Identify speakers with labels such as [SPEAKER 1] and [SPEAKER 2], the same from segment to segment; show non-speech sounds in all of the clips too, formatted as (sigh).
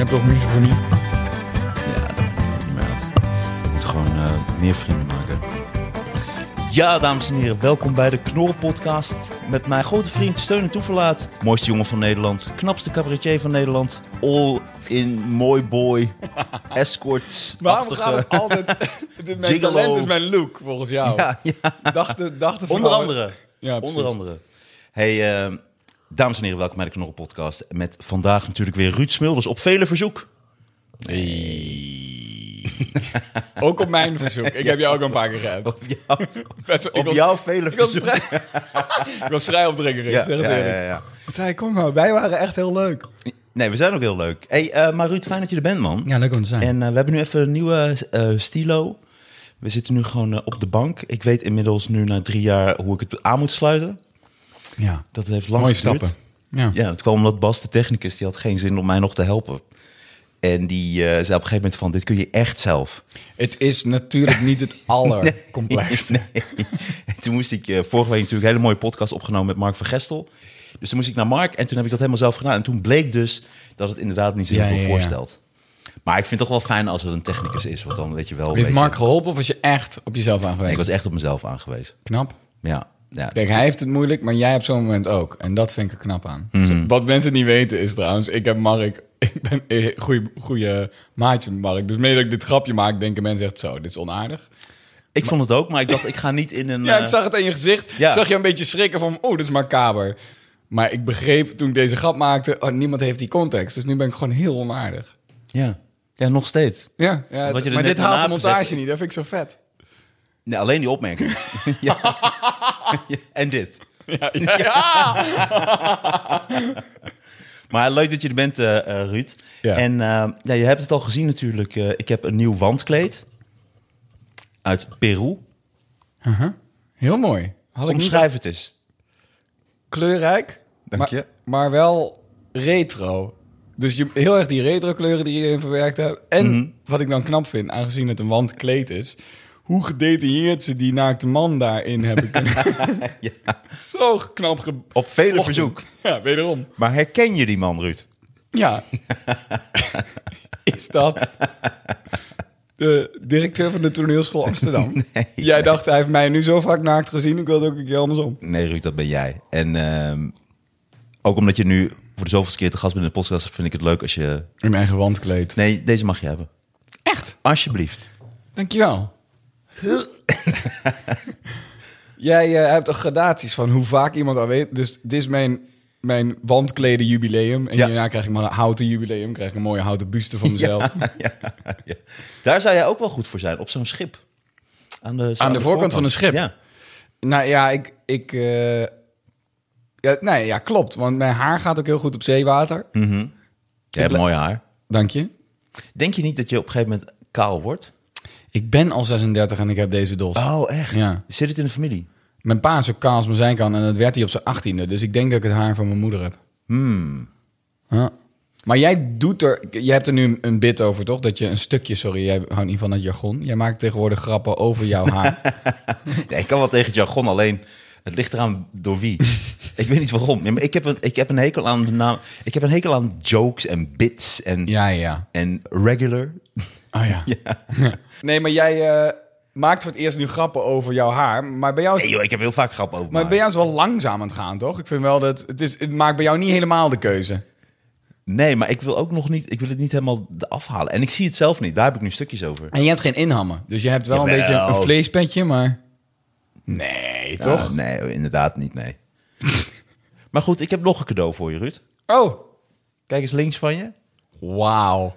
[SPEAKER 1] Hebt toch misofonie?
[SPEAKER 2] Ja, dat maakt niet meer uit. Je moet gewoon eh, meer vrienden maken. Ja, dames en heren, welkom bij de Knorren Podcast. Met mijn grote vriend Steun en Toeverlaat. Mooiste jongen van Nederland. Knapste cabaretier van Nederland. All in mooi boy. (laughs) Escort.
[SPEAKER 1] Waarom gaat het altijd... (laughs) Mijn
[SPEAKER 2] Gigolo.
[SPEAKER 1] talent is mijn look, volgens jou.
[SPEAKER 2] Ja, ja.
[SPEAKER 1] Dachten, dachten
[SPEAKER 2] Onder andere.
[SPEAKER 1] Ja, precies.
[SPEAKER 2] Onder andere. Hey, eh, dames en heren, welkom bij de Knorren Podcast. Met vandaag natuurlijk weer Ruud Smulders op vele verzoek. (laughs)
[SPEAKER 1] Ook op mijn verzoek. Ik heb jou ook een paar keer gehad.
[SPEAKER 2] Op, jou,
[SPEAKER 1] Best wel- ik
[SPEAKER 2] op
[SPEAKER 1] was-
[SPEAKER 2] jouw vele
[SPEAKER 1] Ik was
[SPEAKER 2] verzoek.
[SPEAKER 1] vrij, (laughs) ik was vrij opdringerig,
[SPEAKER 2] Ja,
[SPEAKER 1] zeg het
[SPEAKER 2] ja,
[SPEAKER 1] eerlijk.
[SPEAKER 2] ja, ja.
[SPEAKER 1] Ik zei, kom maar, wij waren echt heel leuk.
[SPEAKER 2] Nee, we zijn ook heel leuk. Hey, eh, maar Ruud, fijn dat je er bent, man.
[SPEAKER 1] Ja, leuk om te zijn.
[SPEAKER 2] En eh, we hebben nu even een nieuwe eh, stilo. We zitten nu gewoon op de bank. Ik weet inmiddels nu na drie jaar hoe ik het aan moet sluiten.
[SPEAKER 1] Ja.
[SPEAKER 2] Dat heeft lang
[SPEAKER 1] Mooie
[SPEAKER 2] geduurd.
[SPEAKER 1] stappen. Ja.
[SPEAKER 2] Ja, het kwam omdat Bas, de technicus, die had geen zin om mij nog te helpen. En die eh, zei op een gegeven moment van, dit kun je echt zelf.
[SPEAKER 1] Het is natuurlijk niet het (laughs) allercomplext.
[SPEAKER 2] Nee. En toen moest ik, eh, vorige week natuurlijk een hele mooie podcast opgenomen met Mark van Gestel. Dus toen moest ik naar Mark en toen heb ik dat helemaal zelf gedaan. En toen bleek dus dat het inderdaad niet zo heel
[SPEAKER 1] Ja,
[SPEAKER 2] veel
[SPEAKER 1] ja, ja.
[SPEAKER 2] voorstelt. Maar ik vind het toch wel fijn als er een technicus is, want dan weet je wel...
[SPEAKER 1] Heeft
[SPEAKER 2] beetje-
[SPEAKER 1] Mark geholpen of was je echt op jezelf
[SPEAKER 2] Nee,
[SPEAKER 1] aangewezen?
[SPEAKER 2] ik was echt op mezelf aangewezen.
[SPEAKER 1] Knap.
[SPEAKER 2] Ja, ja.
[SPEAKER 1] Kijk, hij heeft het moeilijk, maar jij hebt zo'n moment ook. En dat vind ik er knap aan.
[SPEAKER 2] Mhm.
[SPEAKER 1] Wat mensen niet weten is trouwens, ik heb Mark... (laughs) Ik ben een goede, goede maatje met Mark. Dus mee dat ik dit grapje maak, denken mensen echt zo, dit is onaardig.
[SPEAKER 2] Ik vond het ook, maar ik dacht, ik ga niet in een...
[SPEAKER 1] Ja,
[SPEAKER 2] eh,
[SPEAKER 1] ik zag het in je gezicht.
[SPEAKER 2] ja.
[SPEAKER 1] Ik zag je een beetje schrikken van, oh, dit is macaber. Maar ik begreep toen ik deze grap maakte, oh, niemand heeft die context. Dus nu ben ik gewoon heel onaardig.
[SPEAKER 2] ja. ja, nog steeds.
[SPEAKER 1] Ja, ja maar dit haalt de montage niet. Dat vind ik zo vet.
[SPEAKER 2] Nee, alleen die opmerking. (laughs) (laughs) ja. Ja, En dit.
[SPEAKER 1] Ja, ja, (laughs) ja.
[SPEAKER 2] Maar leuk dat je er bent, eh, eh, Ruud.
[SPEAKER 1] Ja.
[SPEAKER 2] En eh, ja, je hebt het al gezien natuurlijk. eh, ik heb een nieuw wandkleed uit Peru.
[SPEAKER 1] Heel mooi. Had ik
[SPEAKER 2] Omschrijf het eens.
[SPEAKER 1] kleurrijk.
[SPEAKER 2] Dank
[SPEAKER 1] maar,
[SPEAKER 2] je.
[SPEAKER 1] Maar wel retro. Dus je, heel erg die retro kleuren die je erin verwerkt hebt. En
[SPEAKER 2] Mhm.
[SPEAKER 1] wat ik dan knap vind, aangezien het een wandkleed is... hoe gedetailleerd ze die naakte man daarin hebben (laughs) kunnen...
[SPEAKER 2] Ja.
[SPEAKER 1] Zo knap ge...
[SPEAKER 2] Op vele verzoek.
[SPEAKER 1] Ja, wederom.
[SPEAKER 2] Maar herken je die man, Ruud?
[SPEAKER 1] Ja. (laughs) is dat de directeur van de toneelschool Amsterdam? (laughs) Jij dacht, hij heeft mij nu zo vaak naakt gezien. Ik wil het ook een keer andersom.
[SPEAKER 2] Nee, Ruud, dat ben jij. En ehm, ook omdat je nu voor de zoveelste keer te gast bent in de podcast... vind ik het leuk als je...
[SPEAKER 1] In mijn gewandkleed.
[SPEAKER 2] Nee, deze mag je hebben.
[SPEAKER 1] Echt?
[SPEAKER 2] Alsjeblieft.
[SPEAKER 1] Dankjewel. (laughs) Jij eh, hebt toch gradaties van hoe vaak iemand al weet. Dus dit is mijn, mijn wandkleden jubileum. En
[SPEAKER 2] Ja.
[SPEAKER 1] hierna krijg ik maar een houten jubileum. Krijg ik een mooie houten buste van (laughs) mezelf. (laughs)
[SPEAKER 2] ja, ja. Daar zou jij ook wel goed voor zijn, op zo'n schip. Aan de,
[SPEAKER 1] Aan de voorkant van een schip?
[SPEAKER 2] Ja.
[SPEAKER 1] Nou ja, ik... ik eh, ja, nee, ja, klopt. Want mijn haar gaat ook heel goed op zeewater.
[SPEAKER 2] Je hebt mooi haar.
[SPEAKER 1] Dank je.
[SPEAKER 2] Denk je niet dat je op een gegeven moment kaal wordt?
[SPEAKER 1] Ik ben al 36 en ik heb deze dos.
[SPEAKER 2] Oh, echt?
[SPEAKER 1] Ja.
[SPEAKER 2] Zit het in de familie?
[SPEAKER 1] Mijn pa is zo kaal als maar zijn kan en dat werd hij op zijn achttiende. Dus ik denk dat ik het haar van mijn moeder heb.
[SPEAKER 2] Hmm.
[SPEAKER 1] Ja. Maar jij doet er... Je hebt er nu een bit over, toch? Dat je een stukje... Sorry, jij houdt niet van het jargon. Jij maakt tegenwoordig grappen over jouw haar. (laughs)
[SPEAKER 2] Nee, ik kan wel tegen het jargon, alleen het ligt eraan door wie. ik weet niet waarom. Ja, maar ik, heb een, ik heb een hekel aan de naam. Ik heb een hekel aan jokes en bits en,
[SPEAKER 1] ja, ja.
[SPEAKER 2] en regular.
[SPEAKER 1] Oh ja. Nee, maar jij eh, maakt voor het eerst nu grappen over jouw haar. Maar bij jou is,
[SPEAKER 2] Nee joh, ik heb heel vaak grap over
[SPEAKER 1] maar bij jou is het wel langzaam aan het gaan, toch? Ik vind wel dat... Het, is, het maakt bij jou niet helemaal de keuze.
[SPEAKER 2] Nee, maar ik wil ook nog niet, ik wil het niet helemaal afhalen. En ik zie het zelf niet. Daar heb ik nu stukjes over.
[SPEAKER 1] En je hebt geen inhammen. Dus je hebt wel een beetje een vleespetje, maar... Nee, toch?
[SPEAKER 2] Ah, nee, inderdaad niet, nee. (laughs) maar goed, ik heb nog een cadeau voor je, Ruud.
[SPEAKER 1] Oh,
[SPEAKER 2] Kijk eens links van je.
[SPEAKER 1] wauw.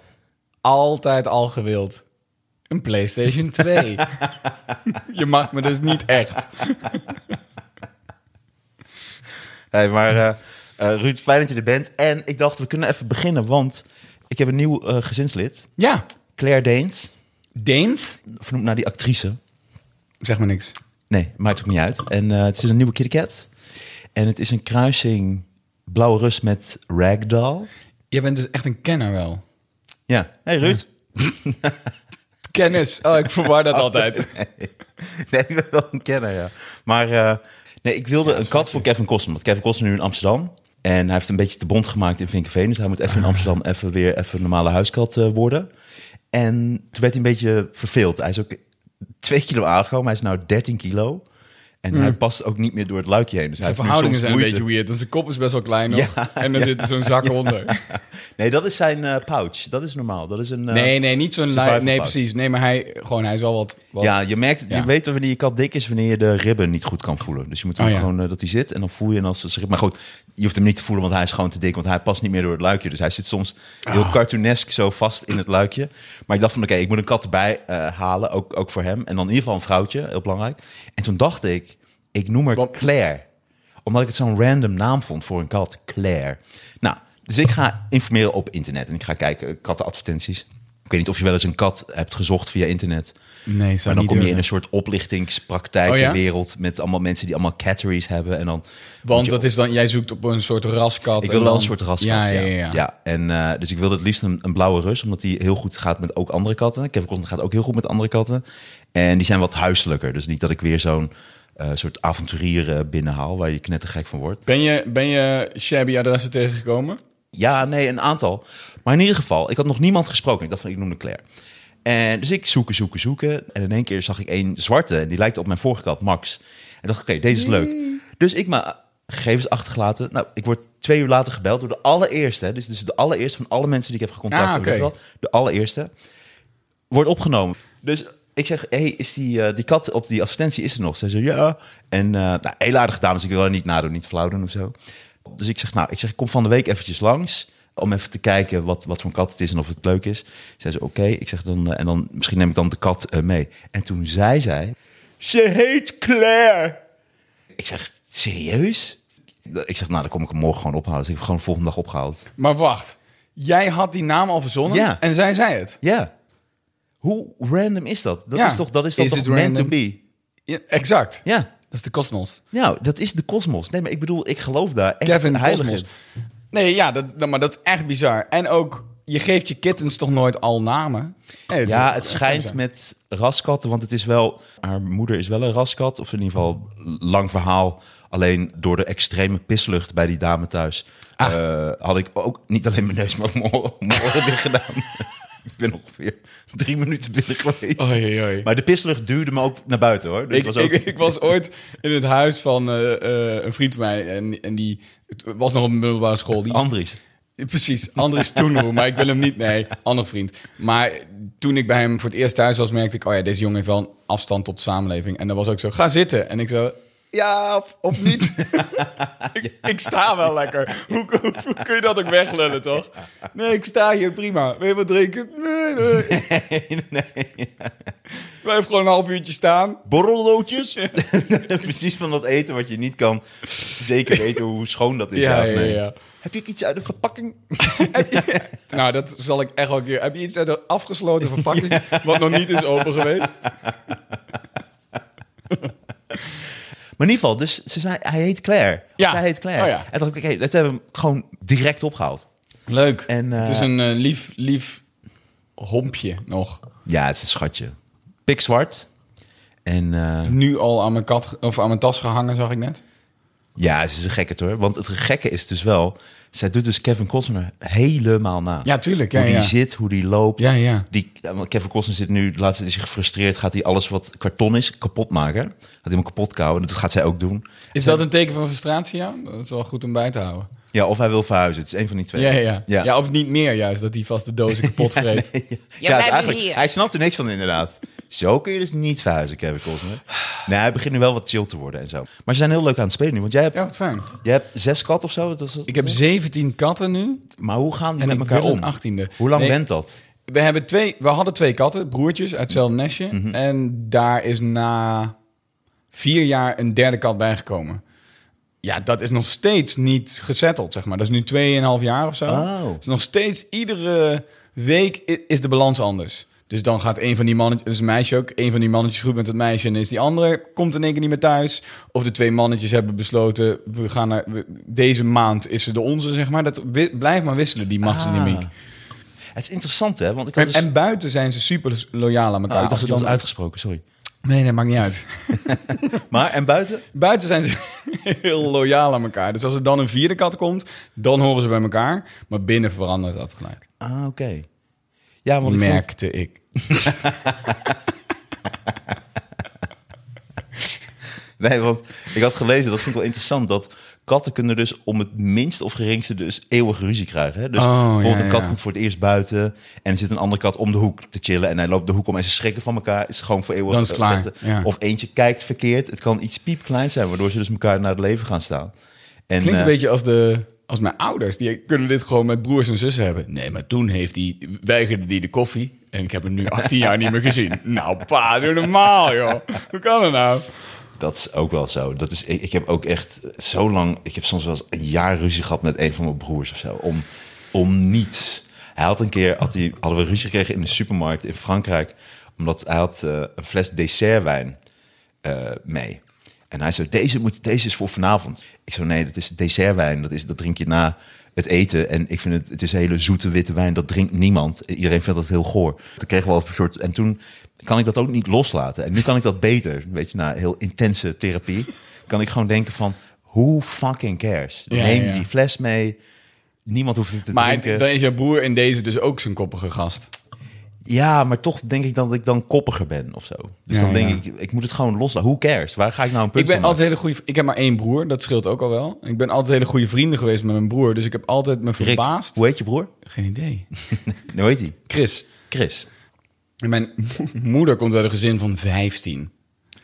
[SPEAKER 1] Altijd al gewild. Een PlayStation 2. (laughs) je mag me dus niet echt. (laughs)
[SPEAKER 2] Hey, maar eh, eh, Ruud, fijn dat je er bent. En ik dacht, we kunnen even beginnen, want Ik heb een nieuw eh, gezinslid.
[SPEAKER 1] Ja.
[SPEAKER 2] Claire Deens.
[SPEAKER 1] Deens?
[SPEAKER 2] Vernoemd naar die actrice.
[SPEAKER 1] Zeg maar niks.
[SPEAKER 2] Nee, maakt ook niet uit. En eh, het is een nieuwe Kitty Cat. En het is een kruising Blauwe Rust met Ragdoll.
[SPEAKER 1] Je bent dus echt een kenner wel.
[SPEAKER 2] Ja. Hey Ruud.
[SPEAKER 1] Kennis. Oh, ik verwar dat (laughs) altijd. (laughs)
[SPEAKER 2] Nee, ik ben wel een kenner, ja. Maar eh, nee, ik wilde een kat voor Kevin Costner. Want Kevin Costner nu in Amsterdam. En hij heeft een beetje te bond gemaakt in Vinkenveen. Dus hij moet even in Amsterdam even weer even een normale huiskat eh, worden. En toen werd hij een beetje verveeld. Hij is ook twee kilo aangekomen. Hij is nou 13 kilo. En hij past ook niet meer door het luikje heen. Dus hij
[SPEAKER 1] Zijn verhoudingen zijn een beetje weird. Want zijn kop is best wel klein (laughs) nog.
[SPEAKER 2] Ja,
[SPEAKER 1] en er zit zo'n zak (laughs) onder. (laughs)
[SPEAKER 2] Nee, dat is zijn eh, pouch. Dat is normaal. Dat is een. eh,
[SPEAKER 1] Nee, nee, niet zo'n... Nee,
[SPEAKER 2] pouch.
[SPEAKER 1] precies. Nee, maar hij, gewoon, hij is wel wat... wat
[SPEAKER 2] Ja, je merkt,
[SPEAKER 1] Ja.
[SPEAKER 2] je weet wanneer je kat dik is, wanneer je de ribben niet goed kan voelen. Dus je moet
[SPEAKER 1] Oh,
[SPEAKER 2] gewoon eh, dat hij zit en dan voel je en als ze Maar goed, je hoeft hem niet te voelen, want hij is gewoon te dik, want hij past niet meer door het luikje. Dus hij zit soms heel
[SPEAKER 1] Ah.
[SPEAKER 2] cartoonesk zo vast in het luikje. Maar ik dacht van, oké, ik moet een kat erbij halen, ook, ook voor hem. En dan in ieder geval een vrouwtje, heel belangrijk. En toen dacht ik, ik noem haar
[SPEAKER 1] Want-
[SPEAKER 2] Claire. Omdat ik het zo'n random naam vond voor een kat, Claire. Nou, dus ik ga informeren op internet en ik ga kijken, kattenadvertenties. Ik weet niet of je wel eens een kat hebt gezocht via internet.
[SPEAKER 1] Nee,
[SPEAKER 2] Maar dan kom je in een soort oplichtingspraktijkenwereld
[SPEAKER 1] Oh
[SPEAKER 2] met allemaal mensen die allemaal catteries hebben. En dan
[SPEAKER 1] Want dat is dan... Jij zoekt op een soort raskat.
[SPEAKER 2] ik wilde wel
[SPEAKER 1] dan-
[SPEAKER 2] een soort raskat.
[SPEAKER 1] Ja,
[SPEAKER 2] Ja,
[SPEAKER 1] ja, ja.
[SPEAKER 2] En, eh, dus ik wilde het liefst een, een blauwe rus, omdat die heel goed gaat met ook andere katten. Kevin Costner gaat ook heel goed met andere katten. En die zijn wat huiselijker. Dus niet dat ik weer zo'n eh, soort avonturier eh, binnenhaal waar je knettergek van wordt.
[SPEAKER 1] Ben je, ben je shabby adressen tegengekomen?
[SPEAKER 2] Ja, nee, een aantal. Maar in ieder geval, ik had nog niemand gesproken. Ik dacht van, ik noemde Claire. En dus ik zoeken, zoeken, zoeken. En in één keer zag ik één zwarte. En die lijkt op mijn vorige kat, Max. En dacht, oké, deze is leuk. Dus ik mijn gegevens achtergelaten. Nou, ik word twee uur later gebeld door de allereerste. Dus, dus de allereerste van alle mensen die ik heb gecontact.
[SPEAKER 1] Ah,
[SPEAKER 2] De allereerste. Wordt opgenomen. Dus ik zeg, hey, is die, eh, die kat op die advertentie is er nog? Ze zei, ja. En eh nou, heel aardig gedaan, dus ik wil haar niet nadoen, niet flauw doen of zo. Dus ik zeg, nou, ik zeg, ik kom van de week eventjes langs om even te kijken wat, wat voor een kat het is en of het leuk is. Zei ze, oké. Ik zeg dan, eh, en dan misschien neem ik dan de kat mee. En toen zei zij, ze heet Claire. Ik zeg, serieus? Ik zeg, nou, dan kom ik hem morgen gewoon ophalen. Dus ik heb gewoon volgende dag opgehaald.
[SPEAKER 1] Maar wacht. Jij had die naam al verzonnen
[SPEAKER 2] Ja.
[SPEAKER 1] en zij zei het.
[SPEAKER 2] Ja. Hoe random is dat? Dat
[SPEAKER 1] Ja.
[SPEAKER 2] is toch, dat is toch,
[SPEAKER 1] Is
[SPEAKER 2] toch
[SPEAKER 1] het
[SPEAKER 2] meant
[SPEAKER 1] random?
[SPEAKER 2] to be?
[SPEAKER 1] Ja, exact.
[SPEAKER 2] Ja.
[SPEAKER 1] Dat is de kosmos.
[SPEAKER 2] Nou, dat is de kosmos. Nee, maar ik bedoel, ik geloof daar echt
[SPEAKER 1] Kevin
[SPEAKER 2] heilig
[SPEAKER 1] Cosmos.
[SPEAKER 2] in.
[SPEAKER 1] Nee, ja, dat, dat- maar dat is echt bizar. En ook, je geeft je kittens toch nooit al namen? Nee,
[SPEAKER 2] Ja, het
[SPEAKER 1] bizar.
[SPEAKER 2] schijnt met raskatten, want het is wel... Haar moeder is wel een raskat, of in ieder geval lang verhaal. Alleen door de extreme pislucht bij die dame thuis...
[SPEAKER 1] Ah.
[SPEAKER 2] eh, had ik ook niet alleen mijn neus, maar mijn oren dicht gedaan. (laughs) ik ben ongeveer drie minuten binnen geweest.
[SPEAKER 1] Oei, oei.
[SPEAKER 2] Maar de pislucht duwde me ook naar buiten, hoor. Dus
[SPEAKER 1] Ik,
[SPEAKER 2] was ook...
[SPEAKER 1] ik, ik was ooit in het huis van eh, eh, een vriend van mij en, en die het was nog op een middelbare school. Die,
[SPEAKER 2] Andries.
[SPEAKER 1] Precies, Andries Toenhoe, (laughs) maar ik wil hem niet, nee, andere vriend. Maar toen ik bij hem voor het eerst thuis was, merkte ik, oh ja, deze jongen heeft wel een afstand tot de samenleving. En dan was ook zo, ga zitten. En ik zo, ja, of, of niet. (laughs) ik, ik sta wel lekker. Hoe, hoe, hoe kun je dat ook weglullen, toch? Nee, ik sta hier, prima. Wil je wat drinken? Nee, nee. Blijf gewoon een half uurtje staan.
[SPEAKER 2] Borrelloodjes. (laughs) Precies van dat eten wat je niet kan zeker weten hoe schoon dat is. Ja, nee.
[SPEAKER 1] ja.
[SPEAKER 2] Heb je iets uit de verpakking? (laughs)
[SPEAKER 1] Nou, dat zal ik echt wel een keer... Heb je iets uit de afgesloten verpakking, wat nog niet is open geweest?
[SPEAKER 2] Maar in ieder geval, dus ze zei, hij heet Claire.
[SPEAKER 1] Ja.
[SPEAKER 2] Zij heet Claire.
[SPEAKER 1] Oh ja.
[SPEAKER 2] En toen dacht ik, oké, dat hebben we gewoon direct opgehaald.
[SPEAKER 1] Leuk.
[SPEAKER 2] En, eh,
[SPEAKER 1] het is een eh, lief, lief hompje nog.
[SPEAKER 2] Ja, het is een schatje. Pikzwart. En eh,
[SPEAKER 1] Nu al aan mijn, kat, of aan mijn tas gehangen, zag ik net.
[SPEAKER 2] ja, ze is een gekke hoor. Want het gekke is dus wel, zij doet dus Kevin Costner helemaal na.
[SPEAKER 1] Ja, tuurlijk. Ja,
[SPEAKER 2] hoe die
[SPEAKER 1] ja.
[SPEAKER 2] zit, hoe die loopt.
[SPEAKER 1] Ja, ja.
[SPEAKER 2] Die, Kevin Costner zit nu, laatst is hij gefrustreerd, gaat hij alles wat karton is kapot maken. Gaat hij hem kapot kouwen. Dat gaat zij ook doen.
[SPEAKER 1] Is dat een teken van frustratie, ja? Dat is wel goed om bij te houden.
[SPEAKER 2] Ja, of hij wil verhuizen. Het is een van die twee.
[SPEAKER 1] Ja, ja, ja.
[SPEAKER 2] Ja.
[SPEAKER 1] of niet meer juist, dat hij vast de dozen kapot (laughs) vreet.
[SPEAKER 2] Ja, eigenlijk, hij snapt er niks van inderdaad. Zo kun je dus niet verhuizen, Kevin Costner. Nee, hij begint nu wel wat chill te worden en zo. Maar ze zijn heel leuk aan het spelen nu. Want jij hebt,
[SPEAKER 1] Ja, wat fijn.
[SPEAKER 2] jij hebt zes kat of zo. Dat was,
[SPEAKER 1] Ik heb 17 katten nu
[SPEAKER 2] Maar hoe gaan die
[SPEAKER 1] en
[SPEAKER 2] met
[SPEAKER 1] ik
[SPEAKER 2] elkaar
[SPEAKER 1] wil
[SPEAKER 2] om?
[SPEAKER 1] een achttiende.
[SPEAKER 2] Hoe lang
[SPEAKER 1] Nee,
[SPEAKER 2] bent dat?
[SPEAKER 1] We, hebben twee, we hadden twee katten, broertjes uit hetzelfde nestje.
[SPEAKER 2] Mhm.
[SPEAKER 1] En daar is na vier jaar een derde kat bijgekomen. ja, dat is nog steeds niet gezetteld, zeg maar. Dat is nu 2,5 jaar of zo.
[SPEAKER 2] Oh.
[SPEAKER 1] Dus nog steeds iedere week is de balans anders. Dus dan gaat een van die mannetjes, dus een meisje ook, een van die mannetjes goed met het meisje en is die andere komt in één keer niet meer thuis. Of de twee mannetjes hebben besloten, we gaan naar, we- deze maand is ze de onze, zeg maar. Dat blijft maar wisselen, die machtsdynamiek.
[SPEAKER 2] Ah. Het is interessant, hè? Want ik had
[SPEAKER 1] En,
[SPEAKER 2] dus...
[SPEAKER 1] en buiten zijn ze super loyaal aan elkaar.
[SPEAKER 2] Oh, ik dacht dat
[SPEAKER 1] dan-
[SPEAKER 2] uitgesproken, sorry.
[SPEAKER 1] Nee, dat maakt niet uit. (laughs)
[SPEAKER 2] Maar, en buiten?
[SPEAKER 1] Buiten zijn ze (laughs) heel loyaal aan elkaar. Dus als er dan een vierde kat komt, dan horen ze bij elkaar. Maar binnen verandert dat gelijk.
[SPEAKER 2] Ah, oké. Ja, want ik vond-
[SPEAKER 1] Merkte ik. (laughs)
[SPEAKER 2] Nee, want ik had gelezen, dat vind ik wel interessant, dat katten kunnen dus om het minste of geringste dus eeuwig ruzie krijgen. Hè? Dus
[SPEAKER 1] Oh,
[SPEAKER 2] bijvoorbeeld
[SPEAKER 1] ja,
[SPEAKER 2] een kat
[SPEAKER 1] ja.
[SPEAKER 2] komt voor het eerst buiten en er zit een andere kat om de hoek te chillen en hij loopt de hoek om en ze schrikken van elkaar. is gewoon voor eeuwig
[SPEAKER 1] Dan is het klaar, ja.
[SPEAKER 2] Of eentje kijkt verkeerd. Het kan iets piepklein zijn, waardoor ze dus elkaar naar het leven gaan staan. En,
[SPEAKER 1] Klinkt een
[SPEAKER 2] eh,
[SPEAKER 1] beetje als, de, als mijn ouders. Die kunnen dit gewoon met broers en zussen hebben. Nee, maar toen heeft hij, weigerde die de koffie. En ik heb hem nu (laughs) 18 jaar niet meer gezien. Nou, pa, doe normaal, joh. Hoe kan dat nou?
[SPEAKER 2] Dat is ook wel zo. Dat is, ik, ik heb ook echt zo lang... Ik heb soms wel eens een jaar ruzie gehad met een van mijn broers of zo. Om, om niets. Hij had een keer... Had hij, hadden we ruzie gekregen in de supermarkt in Frankrijk. Omdat hij had eh, een fles dessertwijn eh, mee. En hij zei, deze, moet, deze is voor vanavond. Ik zei, nee, dat is dessertwijn. Dat, is, dat drink je na het eten. En ik vind het, het is hele zoete witte wijn. Dat drinkt niemand. Iedereen vindt dat heel goor. Toen kregen we al een soort... En toen kan ik dat ook niet loslaten. En nu kan ik dat beter. Weet je, na heel intense therapie... kan ik gewoon denken van... Who fucking cares?
[SPEAKER 1] Ja,
[SPEAKER 2] Neem
[SPEAKER 1] ja.
[SPEAKER 2] die fles mee. Niemand hoeft het te
[SPEAKER 1] Maar
[SPEAKER 2] drinken.
[SPEAKER 1] dan is jouw broer in deze dus ook zijn koppige gast.
[SPEAKER 2] Ja, maar toch denk ik dan dat ik dan koppiger ben of zo. Dus
[SPEAKER 1] Ja,
[SPEAKER 2] dan denk
[SPEAKER 1] ja.
[SPEAKER 2] ik, ik moet het gewoon loslaten. Who cares? Waar ga ik nou een punt
[SPEAKER 1] Ik ben
[SPEAKER 2] van
[SPEAKER 1] altijd hele goede. Ik heb maar één broer, dat scheelt ook al wel. Ik ben altijd hele goede vrienden geweest met mijn broer, dus ik heb altijd me?
[SPEAKER 2] Rick,
[SPEAKER 1] verbaasd.
[SPEAKER 2] hoe heet je broer?
[SPEAKER 1] Geen idee. (laughs)
[SPEAKER 2] Hoe heet hij?
[SPEAKER 1] Chris.
[SPEAKER 2] Chris.
[SPEAKER 1] En mijn (laughs) moeder komt uit een gezin van 15.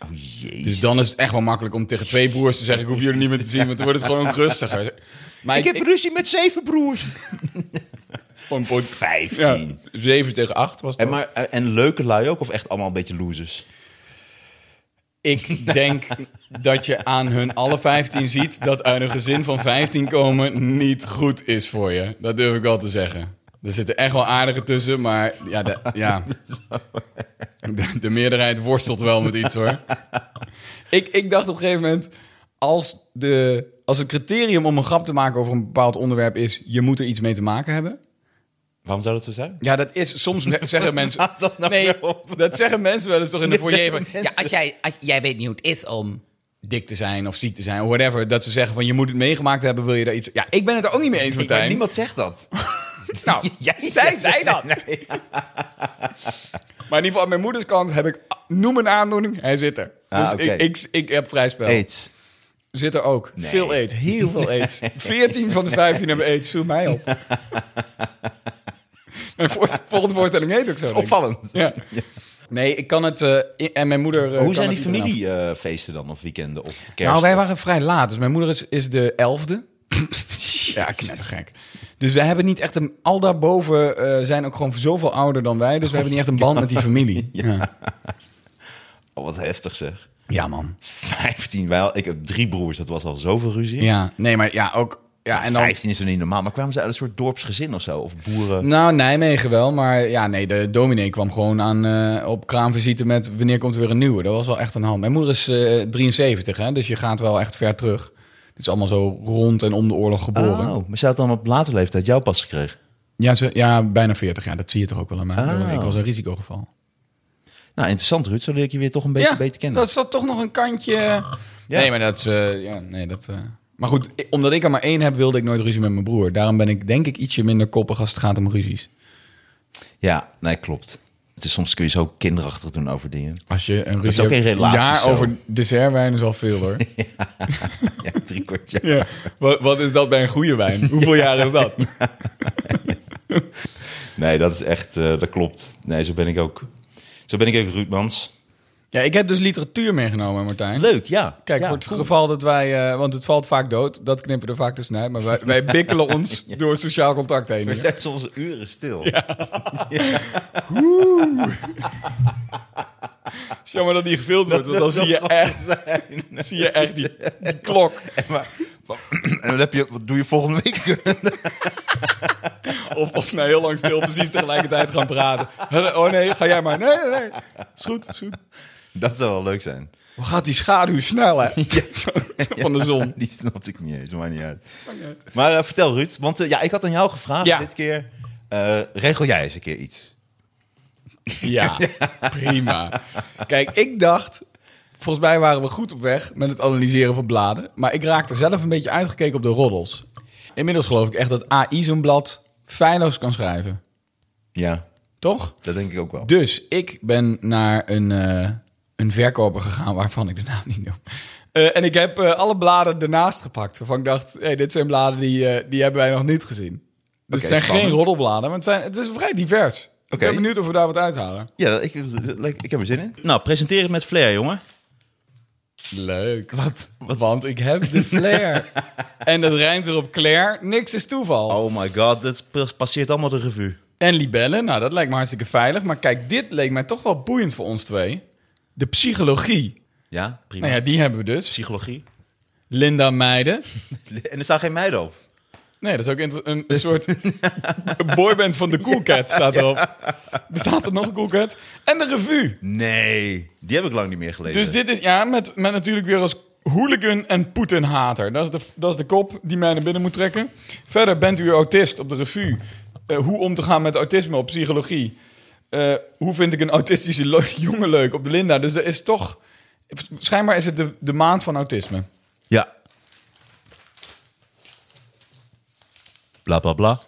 [SPEAKER 2] Oh jezus.
[SPEAKER 1] Dus dan is het echt wel makkelijk om tegen twee broers te zeggen: Ik hoef jullie niet meer te zien, want dan wordt het gewoon (laughs) rustiger. Maar
[SPEAKER 2] ik heb ruzie met zeven broers.
[SPEAKER 1] Gewoon po-
[SPEAKER 2] Vijftien.
[SPEAKER 1] Ja, 7 tegen 8 was het.
[SPEAKER 2] En, maar, eh, en leuke lui ook, of echt allemaal een beetje losers?
[SPEAKER 1] Ik denk dat je aan hun alle 15 ziet dat uit een gezin van 15 komen niet goed is voor je. Dat durf ik wel te zeggen. Er zitten echt wel aardige tussen, maar ja, de, ja. De, de meerderheid worstelt wel met iets hoor. Ik, ik dacht op een gegeven moment, als, de, als het criterium om een grap te maken over een bepaald onderwerp is, je moet er iets mee te maken hebben.
[SPEAKER 2] Waarom zou dat zo zijn?
[SPEAKER 1] Ja, dat is soms (laughs) zeggen mensen.
[SPEAKER 2] dat nou
[SPEAKER 1] nee, dat zeggen mensen wel eens toch in de foyer. Van, ja, als jij, als, jij weet niet hoe het is om dik te zijn of ziek te zijn, of whatever. Dat ze zeggen van je moet het meegemaakt hebben, wil je daar iets. Ja, ik ben het er ook niet mee eens, Martijn.
[SPEAKER 2] niemand zegt dat. (laughs)
[SPEAKER 1] Nou, (laughs)
[SPEAKER 2] Jij
[SPEAKER 1] zij zei dat.
[SPEAKER 2] Nee.
[SPEAKER 1] Maar in ieder geval, aan mijn moeders kant heb ik. Noem een aandoening, hij zit er.
[SPEAKER 2] Ah,
[SPEAKER 1] dus ik, ik, ik heb vrij spel.
[SPEAKER 2] AIDS.
[SPEAKER 1] Zit er ook.
[SPEAKER 2] Nee.
[SPEAKER 1] Veel aids. Heel veel aids. 14 van de 15 hebben aids. Viel mij op. (laughs) Mijn volgende voorstelling heet ook zo.
[SPEAKER 2] Dat is opvallend. (laughs)
[SPEAKER 1] Ja. Nee, ik kan het. eh, en mijn moeder. eh,
[SPEAKER 2] Hoe zijn die familiefeesten dan, of weekenden, of kerst?
[SPEAKER 1] Nou, wij waren vrij laat. Dus mijn moeder is, is de elfde. (laughs) ja, knettergek. Dus wij hebben niet echt een... Al daarboven eh zijn ook gewoon zoveel ouder dan wij. Dus we hebben niet echt een band met die familie. Ja,
[SPEAKER 2] Oh, wat heftig zeg.
[SPEAKER 1] ja man.
[SPEAKER 2] 15, wij, ik heb drie broers, dat was al zoveel ruzie.
[SPEAKER 1] Ja, nee, maar ja, ook... Ja, en dan,
[SPEAKER 2] 15 is er niet normaal, maar kwamen ze uit een soort dorpsgezin of zo? Of boeren?
[SPEAKER 1] Nou, Nijmegen wel, maar ja, nee, de dominee kwam gewoon aan eh, op kraamvisite met wanneer komt er weer een nieuwe. Dat was wel echt een hand. Mijn moeder is eh 73, hè, dus je gaat wel echt ver terug. Het is allemaal zo rond en om de oorlog geboren.
[SPEAKER 2] Oh, maar ze had dan op later leeftijd jouw pas gekregen?
[SPEAKER 1] Ja, ze, ja, bijna 40 jaar. Dat zie je toch ook wel aan mij.
[SPEAKER 2] Oh.
[SPEAKER 1] Ik was een risicogeval.
[SPEAKER 2] Nou, interessant Ruud, zo leer ik je weer toch een beetje beter kennen.
[SPEAKER 1] dat zat toch nog een kantje... Nee, maar dat eh, ja, nee, dat... Maar goed, omdat ik er maar één heb, wilde ik nooit ruzie met mijn broer. Daarom ben ik denk ik ietsje minder koppig als het gaat om ruzies.
[SPEAKER 2] Ja, nee, klopt. Het is soms kun je zo kinderachtig doen over dingen.
[SPEAKER 1] Als je een ruzie
[SPEAKER 2] is ook
[SPEAKER 1] hebt,
[SPEAKER 2] in relaties
[SPEAKER 1] een jaar
[SPEAKER 2] zo.
[SPEAKER 1] over dessertwijn is al veel hoor. (laughs)
[SPEAKER 2] Ja, drie kwartje.
[SPEAKER 1] Ja. Wat, wat is dat bij een goede wijn? Hoeveel (laughs) jaar is dat?
[SPEAKER 2] Nee, dat is echt, eh, dat klopt. Nee, zo ben ik ook. Zo ben ik ook Ruud Mans.
[SPEAKER 1] Ja, ik heb dus literatuur meegenomen, Martijn.
[SPEAKER 2] Leuk, ja.
[SPEAKER 1] Kijk,
[SPEAKER 2] Ja,
[SPEAKER 1] voor het
[SPEAKER 2] cool.
[SPEAKER 1] geval dat wij, eh, want het valt vaak dood, dat knippen we er vaak tussenuit, maar wij, wij bikkelen (laughs) ons door sociaal contact heen.
[SPEAKER 2] We zijn soms uren stil. (laughs)
[SPEAKER 1] Is jammer dat die gefilmd wordt, want dan zie je echt, (laughs) zie je echt die, die klok.
[SPEAKER 2] Maar, (clears throat) En dan heb je, wat doe je volgende week?
[SPEAKER 1] Of, of nou heel lang stil precies tegelijkertijd gaan praten. Oh nee, ga jij maar. Nee, nee, nee. Is goed, is goed. (laughs)
[SPEAKER 2] dat zou wel leuk zijn.
[SPEAKER 1] Hoe gaat die schaduw snel, hè? (laughs) (laughs) Van de zon.
[SPEAKER 2] Die snapte ik niet eens, maar niet uit. Maar eh, vertel Ruud, want eh, ja, ik had aan jou gevraagd
[SPEAKER 1] Ja.
[SPEAKER 2] dit keer. eh, regel jij eens een keer iets?
[SPEAKER 1] Ja, prima. Kijk, ik dacht... Volgens mij waren we goed op weg met het analyseren van bladen. Maar ik raakte zelf een beetje uitgekeken op de roddels. Inmiddels geloof ik echt dat AI zo'n blad feilloos kan schrijven.
[SPEAKER 2] Ja,
[SPEAKER 1] Toch?
[SPEAKER 2] dat denk ik ook wel.
[SPEAKER 1] Dus ik ben naar een, een verkoper gegaan waarvan ik de naam niet noem. Eh, en ik heb eh, alle bladen ernaast gepakt. Waarvan ik dacht, hey, dit zijn bladen die, eh, die hebben wij nog niet gezien. Dus het zijn
[SPEAKER 2] spannend.
[SPEAKER 1] geen roddelbladen, maar het, zijn, het is vrij divers. Ik
[SPEAKER 2] Oké.
[SPEAKER 1] ben benieuwd of we daar wat uithalen.
[SPEAKER 2] Ja, ik, ik heb er zin in. Nou, presenteer het met flair, jongen.
[SPEAKER 1] Leuk. Wat? Want ik heb de flair. (laughs) en dat rijmt erop Claire. Niks is toeval.
[SPEAKER 2] Oh my god, dit pas- passeert allemaal de revue.
[SPEAKER 1] En libellen, nou dat lijkt me hartstikke veilig. Maar kijk, dit leek mij toch wel boeiend voor ons twee. De psychologie.
[SPEAKER 2] Ja, prima.
[SPEAKER 1] Nou ja, die hebben we dus.
[SPEAKER 2] Psychologie.
[SPEAKER 1] Linda Meijden.
[SPEAKER 2] En er staan geen meiden op.
[SPEAKER 1] Nee, dat is ook een, een soort (laughs) boyband van de (laughs) Cool Cat staat erop. Bestaat er nog een Cool Cat? En de revue.
[SPEAKER 2] Nee, die heb ik lang niet meer gelezen.
[SPEAKER 1] Dus dit is, ja, met, met natuurlijk weer als hooligan en Poetin-hater. Dat, is de, dat is de kop die mij naar binnen moet trekken. Verder bent u autist op de revue. Eh, hoe om te gaan met autisme op psychologie. Eh, hoe vind ik een autistische le- (laughs) jongen leuk op de Linda. Dus er is toch... Schijnbaar is het de, de maand van autisme.
[SPEAKER 2] Ja. Bla bla bla.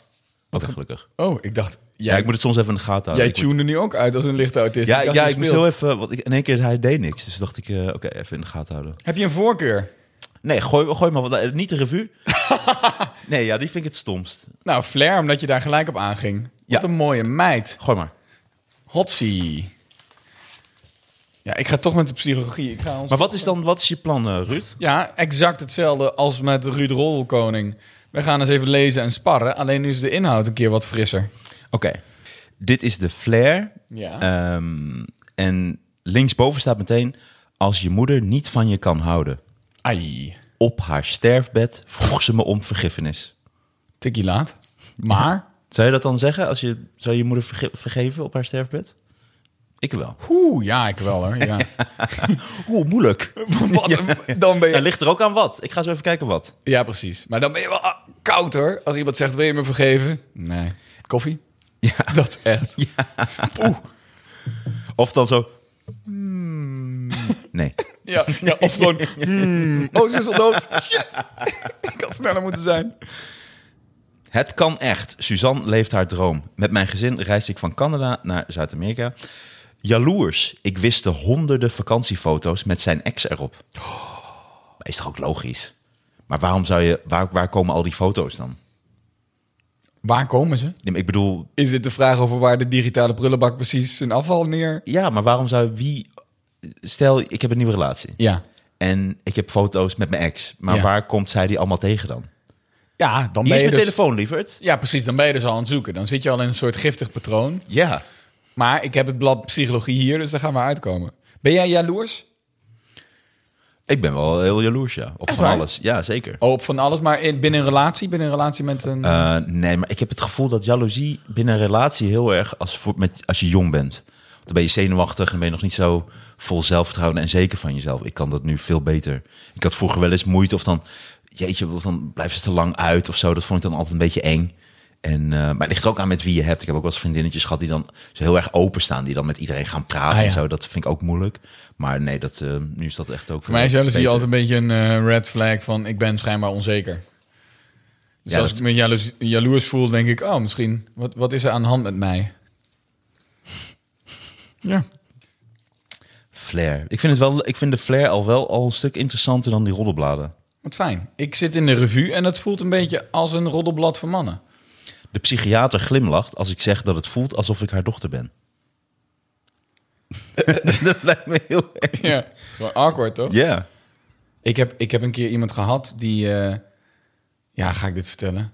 [SPEAKER 2] Wat gelukkig.
[SPEAKER 1] Oh, ik dacht...
[SPEAKER 2] Ja,
[SPEAKER 1] Jij,
[SPEAKER 2] ik moet het soms even in de gaten houden.
[SPEAKER 1] jij
[SPEAKER 2] Ik
[SPEAKER 1] tune er nu ook uit als een lichte autist.
[SPEAKER 2] Ja,
[SPEAKER 1] dacht,
[SPEAKER 2] ja ik moest heel even... Want ik, in één keer hij deed niks. Dus dacht ik, eh, oké, even in de gaten houden.
[SPEAKER 1] Heb je een voorkeur?
[SPEAKER 2] Nee, gooi, gooi maar wat. eh, Niet de revue. (laughs) nee, ja, die vind ik het stomst.
[SPEAKER 1] Nou, Flair, omdat je daar gelijk op aanging. Wat
[SPEAKER 2] Ja.
[SPEAKER 1] een mooie meid.
[SPEAKER 2] Gooi maar.
[SPEAKER 1] Hotsie. Ja, ik ga toch met de psychologie. Ik ga ons...
[SPEAKER 2] Maar wat is dan wat is je plan, eh, Ruud?
[SPEAKER 1] Ja, exact hetzelfde als met Ruud Rolkoning. We gaan eens even lezen en sparren. Alleen nu is de inhoud een keer wat frisser.
[SPEAKER 2] Oké. Dit is de flair.
[SPEAKER 1] Ja.
[SPEAKER 2] Ehm, en linksboven staat meteen... Als je moeder niet van je kan houden.
[SPEAKER 1] Ai,
[SPEAKER 2] Op haar sterfbed vroeg ze me om vergiffenis.
[SPEAKER 1] tikkie laat. Maar,
[SPEAKER 2] Zou je dat dan zeggen? Als je, zou je moeder verge- vergeven op haar sterfbed? Ik wel.
[SPEAKER 1] oeh, ja, ik wel hoor. Ja. (laughs)
[SPEAKER 2] Oeh, moeilijk. (laughs)
[SPEAKER 1] Wat, dan ben je...
[SPEAKER 2] ligt er ook aan wat. Ik ga zo even kijken wat.
[SPEAKER 1] Ja, precies. Maar dan ben je wel ah, koud hoor. Als iemand zegt, wil je me vergeven? Nee. Koffie?
[SPEAKER 2] Ja. (laughs)
[SPEAKER 1] Dat echt. Oeh.
[SPEAKER 2] Of dan zo... hmm, Nee.
[SPEAKER 1] Ja, ja, of gewoon... hmm, oh, ze is al dood. Shit. Ik had sneller moeten zijn.
[SPEAKER 2] Het kan echt. Suzanne leeft haar droom. Met mijn gezin reis ik van Canada naar Zuid-Amerika. Jaloers. Ik wist de honderden vakantiefoto's met zijn ex erop. Is toch ook logisch? Maar waarom zou je... Waar, waar komen al die foto's dan?
[SPEAKER 1] Waar komen ze?
[SPEAKER 2] Nee, Ik bedoel...
[SPEAKER 1] Is dit de vraag over waar de digitale prullenbak precies zijn afval neer...
[SPEAKER 2] Ja, maar waarom zou wie... Stel, ik heb een nieuwe relatie.
[SPEAKER 1] Ja.
[SPEAKER 2] En ik heb foto's met mijn ex. Maar
[SPEAKER 1] Ja.
[SPEAKER 2] waar komt zij die allemaal tegen dan?
[SPEAKER 1] Ja, dan
[SPEAKER 2] Hier
[SPEAKER 1] ben
[SPEAKER 2] is
[SPEAKER 1] je
[SPEAKER 2] mijn
[SPEAKER 1] dus...
[SPEAKER 2] telefoon, lieverd.
[SPEAKER 1] Ja, precies. Dan ben je dus al aan het zoeken. Dan zit je al in een soort giftig patroon.
[SPEAKER 2] Ja.
[SPEAKER 1] Maar ik heb het blad psychologie hier, dus daar gaan we uitkomen. Ben jij jaloers?
[SPEAKER 2] Ik ben wel heel jaloers, ja. Op
[SPEAKER 1] Echt
[SPEAKER 2] van
[SPEAKER 1] waar?
[SPEAKER 2] alles. Ja, zeker.
[SPEAKER 1] Oh, op van alles, maar in, binnen een relatie? Binnen een relatie met een...
[SPEAKER 2] Eh, nee, maar ik heb het gevoel dat jaloezie binnen een relatie heel erg als, voor, met, als je jong bent. Dan ben je zenuwachtig en ben je nog niet zo vol zelfvertrouwen en zeker van jezelf. Ik kan dat nu veel beter. Ik had vroeger wel eens moeite of dan, jeetje, dan blijven ze te lang uit of zo. Dat vond ik dan altijd een beetje eng. En, eh, maar het ligt er ook aan met wie je hebt. Ik heb ook wel eens vriendinnetjes gehad die dan zo heel erg openstaan. Die dan met iedereen gaan praten
[SPEAKER 1] Ah, ja.
[SPEAKER 2] en zo. Dat vind ik ook moeilijk. Maar nee, dat, eh, nu is dat echt ook
[SPEAKER 1] Voor mij is jaloezie
[SPEAKER 2] beter.
[SPEAKER 1] altijd een beetje een eh, red flag van... ik ben schijnbaar onzeker. Dus
[SPEAKER 2] Ja,
[SPEAKER 1] als
[SPEAKER 2] dat-
[SPEAKER 1] ik me jaloers, jaloers voel, denk ik... oh, misschien, wat, wat is er aan de hand met mij? (laughs) Ja.
[SPEAKER 2] Flair. Ik vind, het wel, ik vind de flair al wel al een stuk interessanter dan die roddelbladen.
[SPEAKER 1] Wat fijn. Ik zit in de revue en het voelt een beetje als een roddelblad voor mannen.
[SPEAKER 2] De psychiater glimlacht als ik zeg dat het voelt alsof ik haar dochter ben. (laughs) dat lijkt me heel erg.
[SPEAKER 1] Ja, het is gewoon awkward, toch?
[SPEAKER 2] Ja.
[SPEAKER 1] Ik, heb, ik heb een keer iemand gehad die... eh, ja, ga ik dit vertellen?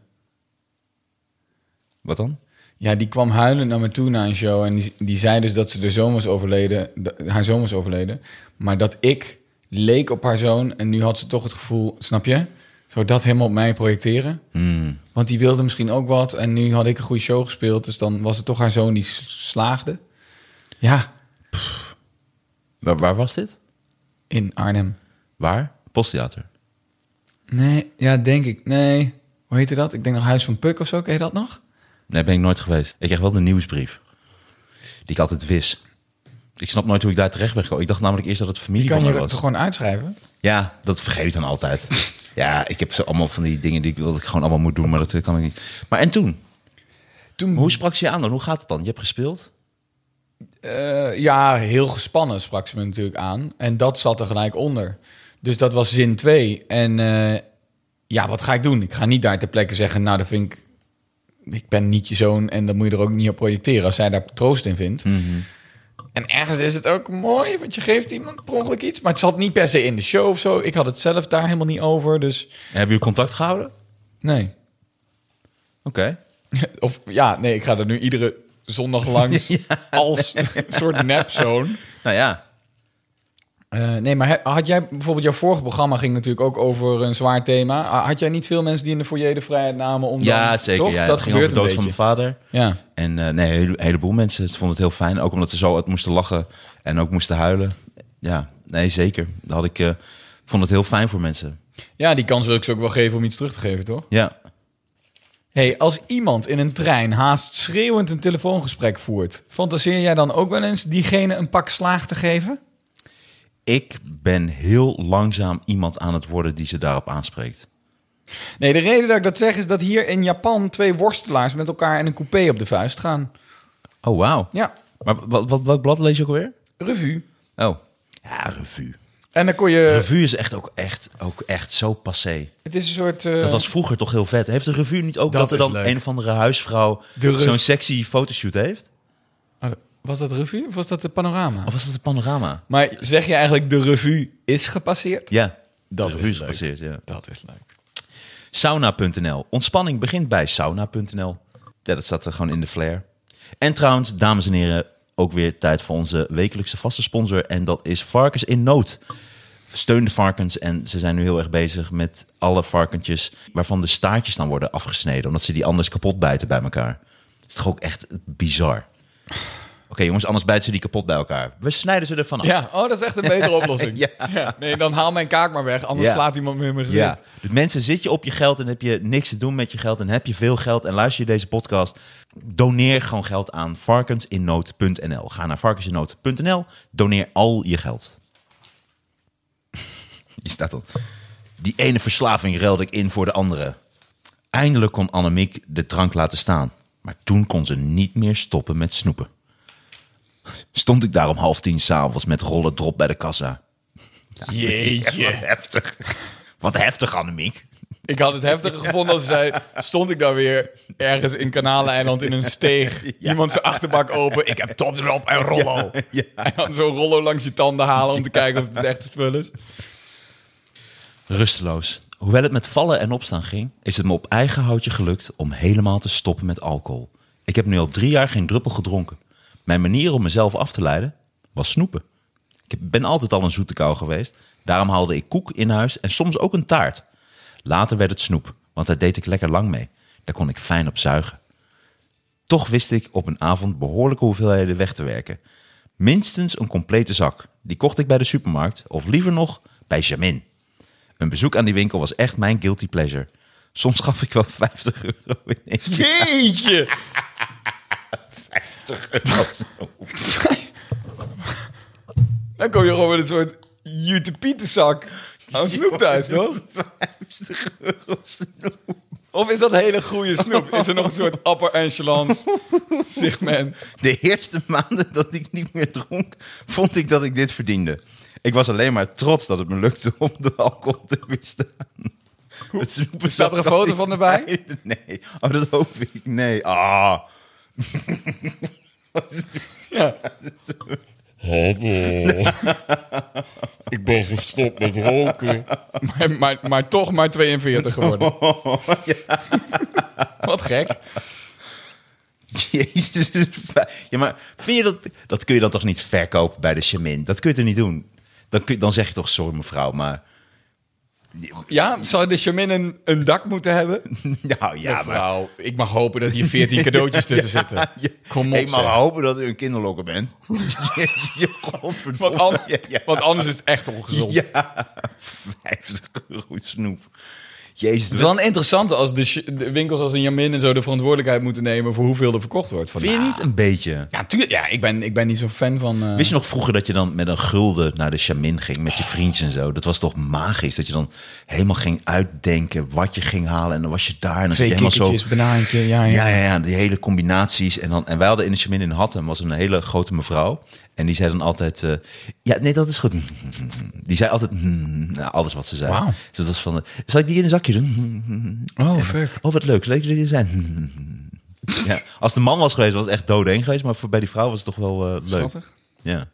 [SPEAKER 2] Wat dan?
[SPEAKER 1] Ja, die kwam huilend naar me toe na een show. En die, die zei dus dat ze de zoon was overleden. de- haar zoon was overleden. Maar dat ik leek op haar zoon. En nu had ze toch het gevoel, snap je? Zou dat helemaal op mij projecteren?
[SPEAKER 2] Hmm.
[SPEAKER 1] Want die wilde misschien ook wat. En nu had ik een goede show gespeeld. Dus dan was het toch haar zoon die slaagde. Ja,
[SPEAKER 2] Waar, waar was dit?
[SPEAKER 1] in Arnhem.
[SPEAKER 2] Waar? Posttheater.
[SPEAKER 1] Nee, ja, denk ik. Nee, hoe heette dat? Ik denk nog Huis van Puk of zo. Ken je dat nog?
[SPEAKER 2] Nee, ben ik nooit geweest. Ik kreeg wel de nieuwsbrief. Die ik altijd wist. Ik snap nooit hoe ik daar terecht ben gekomen. Ik dacht namelijk eerst dat het familie
[SPEAKER 1] Kan je het
[SPEAKER 2] was.
[SPEAKER 1] gewoon uitschrijven?
[SPEAKER 2] Ja, dat vergeet ik dan altijd. (laughs) ja, ik heb zo allemaal van die dingen die ik wil dat ik gewoon allemaal moet doen, maar dat kan ik niet. Maar en toen?
[SPEAKER 1] Toen,
[SPEAKER 2] Hoe sprak ze je aan dan? Hoe gaat het dan? Je hebt gespeeld?
[SPEAKER 1] Eh, ja, heel gespannen sprak ze me natuurlijk aan. En dat zat er gelijk onder. Dus dat was zin 2. En eh, ja, wat ga ik doen? Ik ga niet daar ter plekke zeggen, nou, dat vind ik... Ik ben niet je zoon en dat moet je er ook niet op projecteren als zij daar troost in vindt. En ergens is het ook mooi, want je geeft iemand per ongeluk iets. Maar het zat niet per se in de show of zo. Ik had het zelf daar helemaal niet over, dus
[SPEAKER 2] En hebben jullie contact gehouden?
[SPEAKER 1] nee.
[SPEAKER 2] Oké. (laughs)
[SPEAKER 1] Of ja, nee, ik ga er nu iedere zondag langs (laughs) als een (laughs) soort nepzoon.
[SPEAKER 2] Nou ja.
[SPEAKER 1] Eh, nee, maar had jij bijvoorbeeld jouw vorige programma ging natuurlijk ook over een zwaar thema. Had jij niet veel mensen die in de foyer de vrijheid namen om
[SPEAKER 2] Ja,
[SPEAKER 1] dan,
[SPEAKER 2] zeker.
[SPEAKER 1] Toch?
[SPEAKER 2] Ja,
[SPEAKER 1] dat
[SPEAKER 2] ging over de dood van mijn vader.
[SPEAKER 1] Ja.
[SPEAKER 2] En eh, nee, een hele- heleboel mensen vonden het heel fijn. Ook omdat ze zo uit moesten lachen en ook moesten huilen. Ja, nee, zeker. Dat had ik, eh, vond het heel fijn voor mensen.
[SPEAKER 1] ja, die kans wil ik ze ook wel geven om iets terug te geven, toch?
[SPEAKER 2] Ja.
[SPEAKER 1] hey, als iemand in een trein haast schreeuwend een telefoongesprek voert, fantaseer jij dan ook wel eens diegene een pak slaag te geven?
[SPEAKER 2] Ik ben heel langzaam iemand aan het worden die ze daarop aanspreekt.
[SPEAKER 1] Nee, de reden dat ik dat zeg is dat hier in Japan twee worstelaars met elkaar in een coupé op de vuist gaan.
[SPEAKER 2] Oh, wauw.
[SPEAKER 1] Ja,
[SPEAKER 2] Maar wat, wat, welk blad lees je ook alweer?
[SPEAKER 1] revue.
[SPEAKER 2] Oh. Ja, revue.
[SPEAKER 1] En dan kon je...
[SPEAKER 2] Revue is echt ook echt, ook echt zo passé.
[SPEAKER 1] Het is een soort... eh,
[SPEAKER 2] Dat was vroeger toch heel vet. Heeft de revue niet ook
[SPEAKER 1] Dat
[SPEAKER 2] dat, er dan
[SPEAKER 1] leuk.
[SPEAKER 2] een of andere huisvrouw zo'n sexy fotoshoot heeft?
[SPEAKER 1] Was dat revue of was dat de panorama?
[SPEAKER 2] Of was dat een panorama?
[SPEAKER 1] Maar zeg je eigenlijk de revue is gepasseerd?
[SPEAKER 2] Ja,
[SPEAKER 1] Dat
[SPEAKER 2] de
[SPEAKER 1] is
[SPEAKER 2] revue is gepasseerd, ja.
[SPEAKER 1] Dat is leuk.
[SPEAKER 2] Sauna.nl. Ontspanning begint bij sauna.nl. Ja, dat staat er gewoon in de flair. En trouwens, dames en heren, ook weer tijd voor onze wekelijkse vaste sponsor. En dat is Varkens in Nood. Steun de varkens en ze zijn nu heel erg bezig met alle varkentjes... waarvan de staartjes dan worden afgesneden... omdat ze die anders kapot bijten bij elkaar. Dat is toch ook echt bizar? Oké jongens, anders bijten ze die kapot bij elkaar. We snijden ze ervan af.
[SPEAKER 1] Ja, oh, dat is echt een (laughs) betere oplossing.
[SPEAKER 2] Ja.
[SPEAKER 1] Nee, dan haal mijn kaak maar weg, anders
[SPEAKER 2] Ja.
[SPEAKER 1] slaat iemand me in mijn gezicht.
[SPEAKER 2] Ja, dus mensen, zit je op je geld en heb je niks te doen met je geld en heb je veel geld en luister je deze podcast, doneer gewoon geld aan varkensinnood.nl. Ga naar varkensinnood.nl, doneer al je geld. (laughs) Je staat al. Die ene verslaving ruilde ik in voor de andere. Eindelijk kon Annemiek de drank laten staan, maar toen kon ze niet meer stoppen met snoepen. Stond ik daar om half tien s'avonds met rollen drop bij de kassa.
[SPEAKER 1] Jeetje. (laughs)
[SPEAKER 2] Wat heftig. Wat heftig, Annemiek.
[SPEAKER 1] Ik had het heftiger gevonden als ze zei... stond ik dan weer ergens in Kanaleiland in een steeg... (laughs) iemand zijn achterbak open... ik heb top erop en rollo.
[SPEAKER 2] Ja.
[SPEAKER 1] En dan zo'n rollo langs je tanden halen... om te (laughs) kijken of het echt het spul is.
[SPEAKER 2] Rusteloos. Hoewel het met vallen en opstaan ging, is het me op eigen houtje gelukt om helemaal te stoppen met alcohol. Ik heb nu al drie jaar geen druppel gedronken. Mijn manier om mezelf af te leiden was snoepen. Ik ben altijd al een zoete kou geweest. Daarom haalde ik koek in huis en soms ook een taart. Later werd het snoep, want daar deed ik lekker lang mee. Daar kon ik fijn op zuigen. Toch wist ik op een avond behoorlijke hoeveelheden weg te werken. Minstens een complete zak. Die kocht ik bij de supermarkt, of liever nog bij Jamin. Een bezoek aan die winkel was echt mijn guilty pleasure. Soms gaf ik wel 50 euro in één (laughs)
[SPEAKER 1] Dan kom je gewoon met een soort Jute Pietenzak aan snoep thuis, (laughs) toch?
[SPEAKER 2] 50 euro snoep.
[SPEAKER 1] Of is dat hele goede snoep? Is er nog een soort upper echelons segment?
[SPEAKER 2] De eerste maanden dat ik niet meer dronk, vond ik dat ik dit verdiende. Ik was alleen maar trots dat het me lukte om de alcohol te weerstaan. Het snoepen
[SPEAKER 1] Staat er een foto van erbij?
[SPEAKER 2] bij. Nee, oh, dat hoop ik. Nee, ah.
[SPEAKER 1] Ja. (laughs)
[SPEAKER 3] Ik ben gestopt met roken.
[SPEAKER 1] Maar, maar, maar toch maar 42 geworden. (laughs) Wat gek.
[SPEAKER 2] Jezus. Ja, maar vind je dat... Dat kun je dan toch niet verkopen bij de Chemin? Dat kun je toch niet doen? Dan, kun dan zeg je toch, sorry mevrouw, maar...
[SPEAKER 1] Ja, zou de Charmin een, een dak moeten hebben? (laughs)
[SPEAKER 2] Nou ja, maar...
[SPEAKER 1] Ik mag hopen dat hier 14 (laughs) cadeautjes tussen zitten. Kom op,
[SPEAKER 2] ik mag
[SPEAKER 1] zeg.
[SPEAKER 2] hopen dat u een kinderlokker bent. (laughs) je godverdomme.
[SPEAKER 1] Want, an-
[SPEAKER 2] Ja, ja.
[SPEAKER 1] want anders is het echt ongezond.
[SPEAKER 2] Ja, 50 euro snoep. Jezus,
[SPEAKER 1] Het is wel een interessante als de, winkels als een Jamin en zo de verantwoordelijkheid moeten nemen voor hoeveel er verkocht wordt. Van,
[SPEAKER 2] vind je niet een beetje...
[SPEAKER 1] Ja, tuurlijk. Ja, ik ben, ik ben niet zo'n fan van... eh,
[SPEAKER 2] Wist je nog vroeger dat je dan met een gulden naar de Chamin ging met je vriendjes en zo? Dat was toch magisch? Dat je dan helemaal ging uitdenken wat je ging halen en dan was je daar. En dan
[SPEAKER 1] twee
[SPEAKER 2] helemaal
[SPEAKER 1] kikkertjes, banaantje, ja, ja.
[SPEAKER 2] Ja, ja, ja, die hele combinaties. En, dan, en wij hadden in de Chamin in Hattem was een hele grote mevrouw. En die zei dan altijd, eh, ja, nee, dat is goed. Die zei altijd, nou, alles wat ze zei.
[SPEAKER 1] Wauw.
[SPEAKER 2] Dus dat was van, zal ik die in een zakje doen?
[SPEAKER 1] Oh, fuck.
[SPEAKER 2] Oh, wat leuk, leuk dat jullie er zijn. Ja, als de man was geweest, was het echt doodheen geweest. Maar voor bij die vrouw was het toch wel eh, leuk.
[SPEAKER 1] Schattig.
[SPEAKER 2] Ja.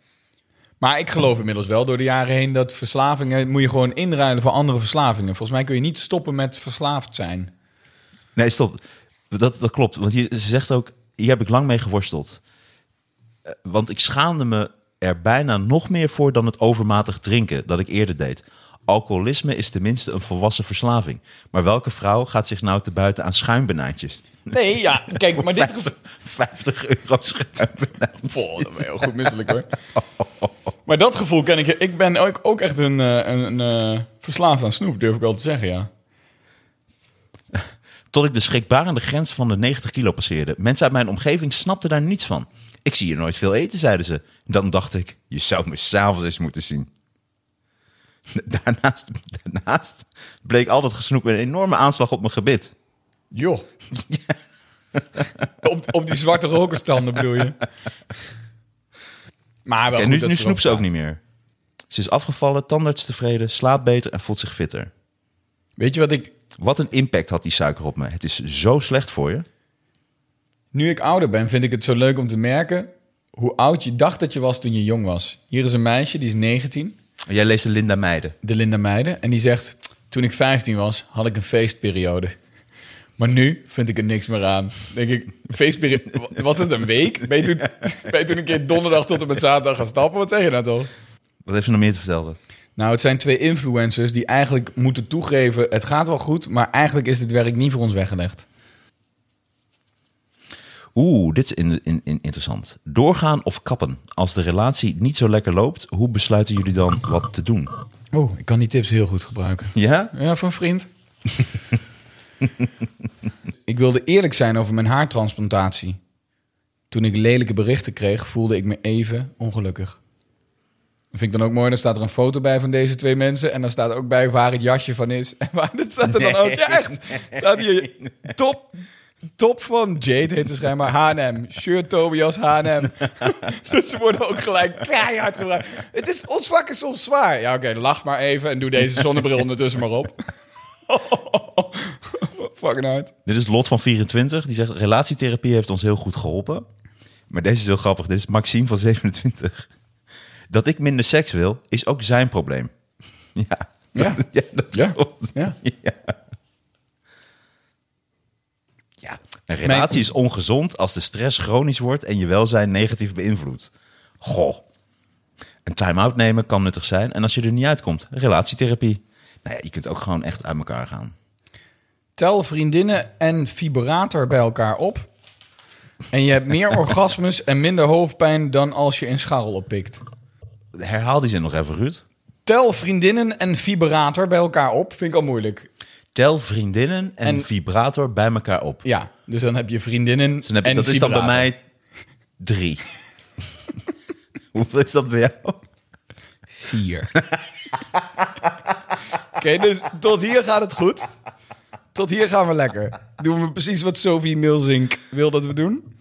[SPEAKER 1] Maar ik geloof inmiddels wel door de jaren heen dat verslavingen moet je gewoon inruilen voor andere verslavingen. Volgens mij kun je niet stoppen met verslaafd zijn.
[SPEAKER 2] Nee, stop. Dat, dat klopt. Want je, ze zegt ook, hier heb ik lang mee geworsteld. Eh, Want ik schaamde me er bijna nog meer voor dan het overmatig drinken dat ik eerder deed. Alcoholisme is tenminste een volwassen verslaving. Maar welke vrouw gaat zich nou te buiten aan schuimbanaantjes?
[SPEAKER 1] Nee, ja, kijk, maar dit (laughs)
[SPEAKER 2] 50, 50 euro schuimbanaantjes.
[SPEAKER 1] gevoel... dat ben je heel goed misselijk hoor. Maar dat gevoel ken ik. Ik ben ook, ook echt een, eh, een, eh, verslaafd aan snoep, durf ik al te zeggen, ja.
[SPEAKER 2] Tot ik de schrikbarende grens van de 90 kilo passeerde. Mensen uit mijn omgeving snapten daar niets van. Ik zie je nooit veel eten, zeiden ze. Dan dacht ik, je zou me s'avonds eens moeten zien. (laughs) Daarnaast, daarnaast bleek al dat gesnoep een enorme aanslag op mijn gebit.
[SPEAKER 1] Joh. (laughs) op, op die zwarte rokerstanden bedoel je? Maar wel
[SPEAKER 2] en nu, nu
[SPEAKER 1] ze
[SPEAKER 2] snoept ze ook niet meer. Ze is afgevallen, tandarts tevreden, slaapt beter en voelt zich fitter.
[SPEAKER 1] Weet je wat ik...
[SPEAKER 2] Wat een impact had die suiker op me. Het is zo slecht voor je.
[SPEAKER 1] Nu ik ouder ben, vind ik het zo leuk om te merken... hoe oud je dacht dat je was toen je jong was. Hier is een meisje, die is 19...
[SPEAKER 2] Jij leest de Linda Meijden.
[SPEAKER 1] de Linda Meijden. En die zegt, toen ik 15 was, had ik een feestperiode. Maar nu vind ik er niks meer aan. Denk ik, feestperiode... (laughs) Was het een week? Ben je, toen, (laughs) ben je toen een keer donderdag tot en met zaterdag gaan stappen? Wat zeg je nou toch?
[SPEAKER 2] Wat heeft ze nog meer te vertellen?
[SPEAKER 1] Nou, het zijn twee influencers die eigenlijk moeten toegeven... het gaat wel goed, maar eigenlijk is dit werk niet voor ons weggelegd.
[SPEAKER 2] Oeh, dit is in, in, in- interessant. Doorgaan of kappen? Als de relatie niet zo lekker loopt, hoe besluiten jullie dan wat te doen?
[SPEAKER 1] Oh, ik kan die tips heel goed gebruiken.
[SPEAKER 2] Ja?
[SPEAKER 1] Ja, een vriend. (laughs) ik wilde eerlijk zijn over mijn haartransplantatie. Toen ik lelijke berichten kreeg, voelde ik me even ongelukkig. Dat vind ik dan ook mooi. Dan staat er een foto bij van deze twee mensen. En dan staat er ook bij waar het jasje van is. En (laughs) waar dat staat er dan ook. Ja, echt. Staat hier top, top van Jade heet schijnbaar. H&M. Shirt Tobias H&M. (laughs) dus ze worden ook gelijk keihard gebruikt. Het is, ons vak is soms zwaar. Ja, oké, lach maar even en doe deze zonnebril ondertussen maar op. (laughs) Fucking hard.
[SPEAKER 2] Dit is Lot van 24. Die zegt, relatietherapie heeft ons heel goed geholpen. Maar deze is heel grappig. Dit is Maxime van 27. Dat ik minder seks wil, is ook zijn probleem. (laughs) Ja,
[SPEAKER 1] Ja.
[SPEAKER 2] dat.
[SPEAKER 1] Ja. Ja,
[SPEAKER 2] een relatie is ongezond als de stress chronisch wordt en je welzijn negatief beïnvloedt. Goh. Een time-out nemen kan nuttig zijn. En als je er niet uitkomt, relatietherapie. Nou ja, je kunt ook gewoon echt uit elkaar gaan.
[SPEAKER 1] Tel vriendinnen en vibrator bij elkaar op. En je hebt meer (laughs) orgasmes en minder hoofdpijn dan als je een scharrel oppikt.
[SPEAKER 2] Herhaal die zin nog even, Ruud.
[SPEAKER 1] Tel vriendinnen en vibrator bij elkaar op. Vind ik al moeilijk.
[SPEAKER 2] Tel vriendinnen en,
[SPEAKER 1] En-
[SPEAKER 2] vibrator bij elkaar op.
[SPEAKER 1] Ja, dus dan heb je vriendinnen
[SPEAKER 2] Dus dan heb je,
[SPEAKER 1] en
[SPEAKER 2] dat is dan bij mij drie. (laughs) Hoeveel is dat bij jou?
[SPEAKER 1] Vier. (laughs) Oké, dus tot hier gaat het goed. Tot hier gaan we lekker. Doen we precies wat Sophie Milzink wil dat we doen.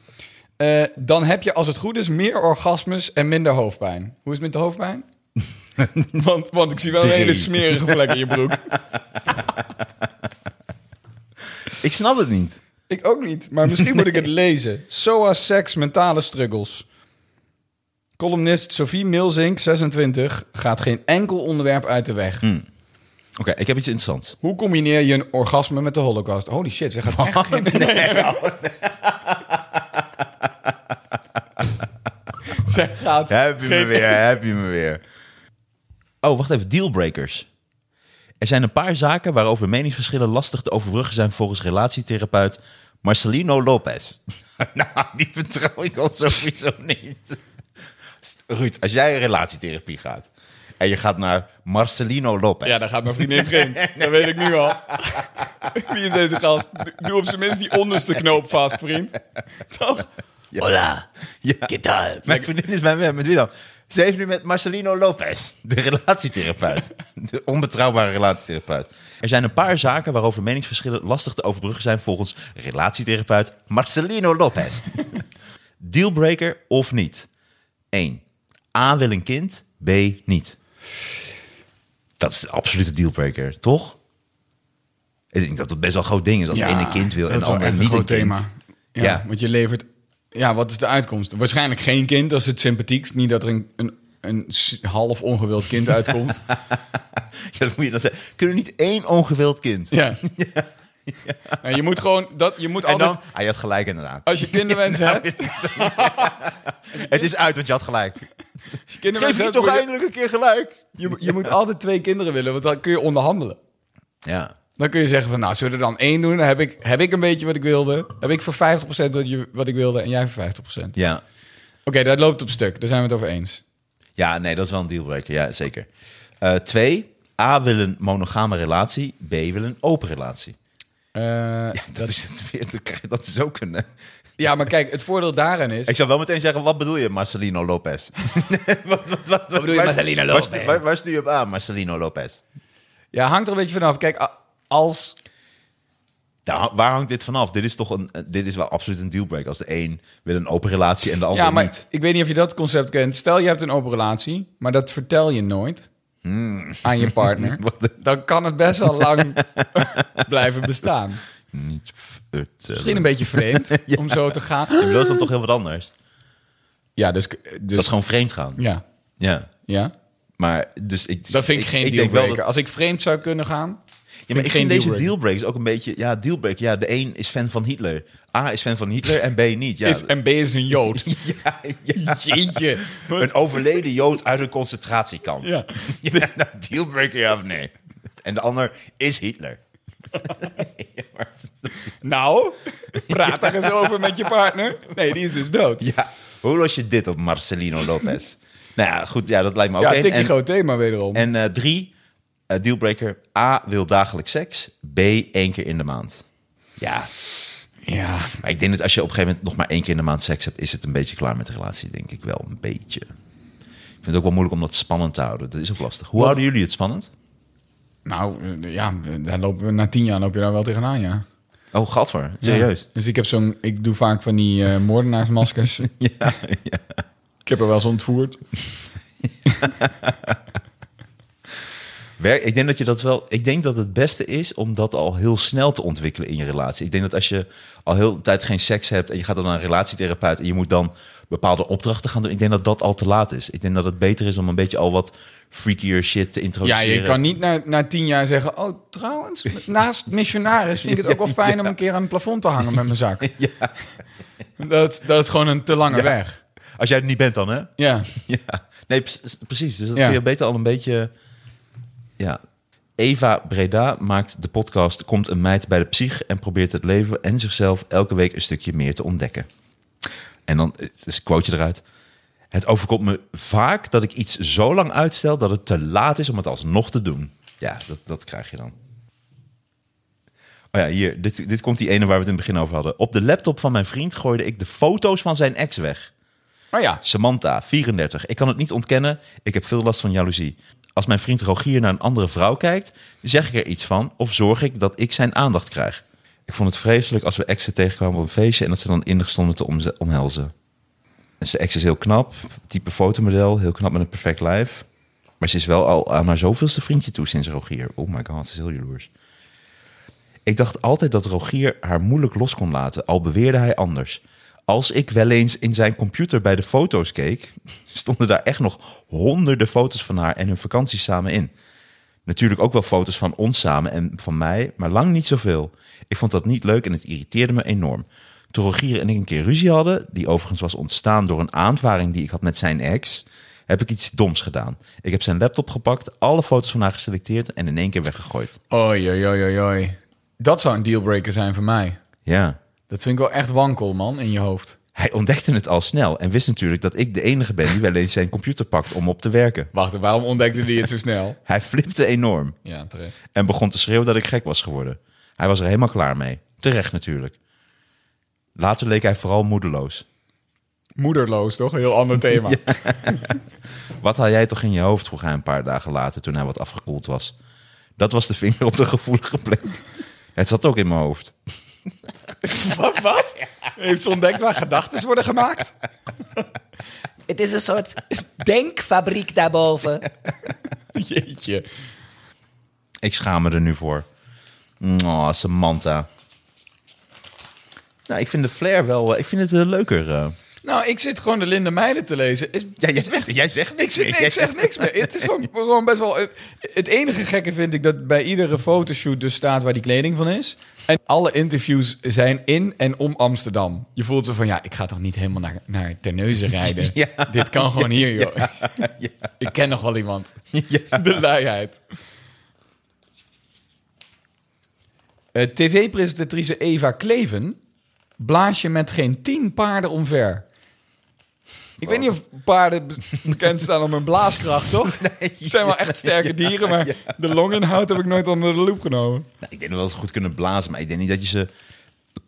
[SPEAKER 1] Eh, dan heb je, als het goed is, meer orgasmes en minder hoofdpijn. Hoe is het met de hoofdpijn? (laughs) want, want ik zie wel een
[SPEAKER 2] Drie.
[SPEAKER 1] hele smerige vlek in je broek. (laughs)
[SPEAKER 2] Ik snap het niet.
[SPEAKER 1] Ik ook niet, maar misschien moet ik het (laughs) lezen. SOA Seks Mentale Struggles. Columnist Sophie Milzink, 26, gaat geen enkel onderwerp uit de weg.
[SPEAKER 2] Oké, ik heb iets interessants.
[SPEAKER 1] Hoe combineer je een orgasme met de holocaust? Holy shit, ze gaat echt geen... Zij gaat
[SPEAKER 2] Heb je me
[SPEAKER 1] geen-
[SPEAKER 2] weer, heb je me weer. Oh, wacht even. Dealbreakers. Er zijn een paar zaken waarover meningsverschillen lastig te overbruggen zijn volgens relatietherapeut Marcelino Lopez. (laughs) nou, die vertrouw ik al sowieso niet. Ruud, als jij relatietherapie gaat en je gaat naar Marcelino Lopez.
[SPEAKER 1] Ja, dan gaat mijn vriendin vreemd. (laughs) Dat weet ik nu al. Wie is deze gast? Doe op zijn minst die onderste knoop vast, vriend. Toch?
[SPEAKER 2] Hola, ja. ¿qué tal? Mijn vriendin is bij me, met wie dan? Ze heeft nu met Marcelino Lopez, de relatietherapeut. (laughs) De onbetrouwbare relatietherapeut. Er zijn een paar zaken waarover meningsverschillen lastig te overbruggen zijn volgens relatietherapeut Marcelino Lopez. (laughs) Dealbreaker of niet? 1. A wil een kind, B niet. Dat is de absolute dealbreaker, toch? Ik denk dat het best wel een groot ding is als de ene een kind wil en de ander niet een kind.
[SPEAKER 1] thema. Ja,
[SPEAKER 2] Ja.
[SPEAKER 1] want je levert... Ja, wat is de uitkomst? Waarschijnlijk geen kind, dat is het sympathiekst. Niet dat er een, een, een half ongewild kind uitkomt. (laughs)
[SPEAKER 2] Ja, dat moet je dan zeggen. Kunnen niet één ongewild kind?
[SPEAKER 1] ja. (laughs) Nou, je moet gewoon... Dat, je moet
[SPEAKER 2] En
[SPEAKER 1] altijd...
[SPEAKER 2] dan, hij had gelijk inderdaad.
[SPEAKER 1] Als je kinderwensen (laughs) hebt...
[SPEAKER 2] Het is uit, want je had gelijk.
[SPEAKER 1] als je
[SPEAKER 2] Geef je
[SPEAKER 1] hebt,
[SPEAKER 2] toch
[SPEAKER 1] je-
[SPEAKER 2] eindelijk een keer gelijk?
[SPEAKER 1] Je, je moet altijd twee kinderen willen, want dan kun je onderhandelen.
[SPEAKER 2] Ja.
[SPEAKER 1] Dan kun je zeggen van, nou, zullen we er dan één doen? Dan heb ik, heb ik een beetje wat ik wilde. Heb ik voor 50% wat, je, wat ik wilde en jij voor 50%. Oké,
[SPEAKER 2] Ja.
[SPEAKER 1] dat loopt op stuk. Daar zijn we het over eens.
[SPEAKER 2] ja, nee, dat is wel een dealbreaker. Ja, zeker. Eh, twee, A wil een monogame relatie. B wil een open relatie.
[SPEAKER 1] Eh,
[SPEAKER 2] Dat, is het weer. Dat is ook een... eh,
[SPEAKER 1] ja, maar kijk, het voordeel daarin is...
[SPEAKER 2] Ik zou wel meteen zeggen, wat bedoel je, Marcelino Lopez? (laughs) (laughs) wat, wat, wat,
[SPEAKER 1] bedoel je,
[SPEAKER 2] waar-
[SPEAKER 1] Marcelino
[SPEAKER 2] waar-
[SPEAKER 1] Lopez?
[SPEAKER 2] Waar, waar, stuur je op aan, Marcelino Lopez?
[SPEAKER 1] Ja, hangt er een beetje vanaf. Kijk, als...
[SPEAKER 2] Nou, waar hangt dit vanaf? Dit is toch een, eh, dit is wel absoluut een dealbreaker. Als de een wil een open relatie en de ander
[SPEAKER 1] Ja, maar
[SPEAKER 2] niet.
[SPEAKER 1] ik weet niet of je dat concept kent. Stel, je hebt een open relatie, maar dat vertel je nooit aan je partner. (laughs) Dan kan het best wel lang (laughs) blijven bestaan.
[SPEAKER 2] Niet.
[SPEAKER 1] Misschien een beetje vreemd (laughs) om zo te gaan.
[SPEAKER 2] Ja, maar dat is dan toch heel wat anders.
[SPEAKER 1] Ja, dus... dus
[SPEAKER 2] Dat is gewoon vreemd gaan.
[SPEAKER 1] Ja,
[SPEAKER 2] Ja.
[SPEAKER 1] ja.
[SPEAKER 2] Maar dus ik,
[SPEAKER 1] Dat vind ik, geen
[SPEAKER 2] denk
[SPEAKER 1] dealbreaker. Als ik vreemd zou kunnen gaan...
[SPEAKER 2] Ja, maar ik vind deze
[SPEAKER 1] dealbreaker.
[SPEAKER 2] dealbreakers ook een beetje... Ja, dealbreaker. Ja, de een is fan van Hitler. A is fan van Hitler en B niet. Ja,
[SPEAKER 1] Is, en B is een Jood. (laughs)
[SPEAKER 2] ja, ja.
[SPEAKER 1] Jeetje. (laughs)
[SPEAKER 2] Een overleden Jood uit een concentratiekamp.
[SPEAKER 1] Ja. (laughs)
[SPEAKER 2] Ja, nou, dealbreaker ja of nee? En de ander is Hitler.
[SPEAKER 1] Nou, praat daar eens over met je partner. Nee, die is dus dood.
[SPEAKER 2] ja, hoe los je dit op, Marcelino Lopez? nou ja, goed, ja, dat lijkt me ook
[SPEAKER 1] Ja,
[SPEAKER 2] een.
[SPEAKER 1] groot thema wederom.
[SPEAKER 2] En eh, drie, eh, dealbreaker. A wil dagelijks seks. B één keer in de maand. Ja,
[SPEAKER 1] ja,
[SPEAKER 2] maar ik denk dat als je op een gegeven moment nog maar één keer in de maand seks hebt, is het een beetje klaar met de relatie, denk ik wel. Een beetje. Ik vind het ook wel moeilijk om dat spannend te houden. Dat is ook lastig. Hoe houden jullie het spannend?
[SPEAKER 1] nou, eh, ja, daar lopen we na tien jaar loop je daar wel tegenaan, ja.
[SPEAKER 2] Oh, gadver. Serieus?
[SPEAKER 1] Ja. Dus ik heb zo'n, ik doe vaak van die eh, moordenaarsmaskers. (laughs)
[SPEAKER 2] Ja, ja.
[SPEAKER 1] Ik heb er wel eens ontvoerd. (laughs)
[SPEAKER 2] Ik denk dat je dat wel. Ik denk dat het beste is om dat al heel snel te ontwikkelen in je relatie. Ik denk dat als je al heel de tijd geen seks hebt en je gaat dan naar een relatietherapeut en je moet dan bepaalde opdrachten gaan doen. Ik denk dat dat al te laat is. Ik denk dat het beter is om een beetje al wat freakier shit te
[SPEAKER 1] Ja,
[SPEAKER 2] introduceren.
[SPEAKER 1] je kan niet na, na tien jaar zeggen... Oh, trouwens, naast missionaris vind ik het ook wel fijn... (laughs) om een keer aan het plafond te hangen met mijn zak. (laughs)
[SPEAKER 2] Ja.
[SPEAKER 1] Dat, dat is gewoon een te lange
[SPEAKER 2] Ja.
[SPEAKER 1] weg.
[SPEAKER 2] Als jij het niet bent dan, hè?
[SPEAKER 1] Ja. (laughs)
[SPEAKER 2] Ja. Nee, pre- precies. Dus dat
[SPEAKER 1] Ja.
[SPEAKER 2] kun je beter al een beetje. Ja. Eva Breda maakt de podcast Komt een meid bij de psych en probeert het leven en zichzelf elke week een stukje meer te ontdekken. En dan is quoteje eruit. Het overkomt me vaak dat ik iets zo lang uitstel dat het te laat is om het alsnog te doen. Ja, dat, dat krijg je dan. Oh ja, hier. Dit, dit komt die ene waar we het in het begin over hadden. Op de laptop van mijn vriend gooide ik de foto's van zijn ex weg.
[SPEAKER 1] Maar ja,
[SPEAKER 2] Samantha, 34. Ik kan het niet ontkennen. Ik heb veel last van jaloezie. Als mijn vriend Rogier naar een andere vrouw kijkt, zeg ik er iets van of zorg ik dat ik zijn aandacht krijg. Ik vond het vreselijk als we exen tegenkwamen op een feestje en dat ze dan innig stonden te omhelzen. En zijn ex is heel knap, type fotomodel, heel knap met een perfect lijf. Maar ze is wel al aan haar zoveelste vriendje toe sinds Rogier. Oh my god, ze is heel jaloers. Ik dacht altijd dat Rogier haar moeilijk los kon laten, al beweerde hij anders. Als ik wel eens in zijn computer bij de foto's keek, (laughs) stonden daar echt nog honderden foto's van haar en hun vakanties samen in. Natuurlijk ook wel foto's van ons samen en van mij, maar lang niet zoveel. Ik vond dat niet leuk en het irriteerde me enorm. Toen Rogier en ik een keer ruzie hadden, die overigens was ontstaan door een aanvaring die ik had met zijn ex, heb ik iets doms gedaan. Ik heb zijn laptop gepakt, alle foto's van haar geselecteerd en in één keer weggegooid.
[SPEAKER 1] Oei, oei, oei, oei. Dat zou een dealbreaker zijn voor mij.
[SPEAKER 2] Ja.
[SPEAKER 1] Dat vind ik wel echt wankel, man, in je hoofd.
[SPEAKER 2] Hij ontdekte het al snel en wist natuurlijk dat ik de enige ben die wel eens zijn computer pakt om op te werken.
[SPEAKER 1] Wacht, waarom ontdekte hij het zo snel? (laughs)
[SPEAKER 2] Hij flipte enorm
[SPEAKER 1] Ja, terecht.
[SPEAKER 2] en begon te schreeuwen dat ik gek was geworden. Hij was er helemaal klaar mee. Terecht natuurlijk. Later leek hij vooral moedeloos.
[SPEAKER 1] Moederloos, toch? Een heel ander thema. (laughs)
[SPEAKER 2] Wat had jij toch in je hoofd, vroeg hij een paar dagen later toen hij wat afgekoeld was. Dat was de vinger op de gevoelige plek. Het zat ook in mijn hoofd.
[SPEAKER 1] Wat? wat? Heeft ze ontdekt waar gedachten worden gemaakt?
[SPEAKER 4] Het is een soort denkfabriek daarboven.
[SPEAKER 1] Jeetje.
[SPEAKER 2] Ik schaam me er nu voor. Oh, Samantha. Nou, ik vind de flair wel... Ik vind het eh, leuker. eh.
[SPEAKER 1] Nou, ik zit gewoon de Linde Meijden te lezen. Is,
[SPEAKER 2] Ja, jij zegt, jij zegt
[SPEAKER 1] ik,
[SPEAKER 2] niks.
[SPEAKER 1] zit,
[SPEAKER 2] meer.
[SPEAKER 1] ik zeg
[SPEAKER 2] zegt-
[SPEAKER 1] niks meer. Het is gewoon, gewoon best wel... Het, enige gekke vind ik dat bij iedere fotoshoot dus staat waar die kleding van is. En alle interviews zijn in en om Amsterdam. Je voelt zo van, ja, ik ga toch niet helemaal naar, naar Terneuzen rijden. (laughs)
[SPEAKER 2] Ja.
[SPEAKER 1] Dit kan gewoon hier, joh. Ik ken nog wel iemand. (laughs) De luiheid. Eh, TV-presentatrice Eva Kleven blaas je met geen tien paarden omver. Ik weet niet of paarden be- bekend staan om hun blaaskracht, toch? (laughs) Het zijn wel echt sterke (laughs) dieren, maar de longinhoud heb ik nooit onder de loep genomen.
[SPEAKER 2] Nou, ik denk wel dat ze goed kunnen blazen, maar ik denk niet dat je ze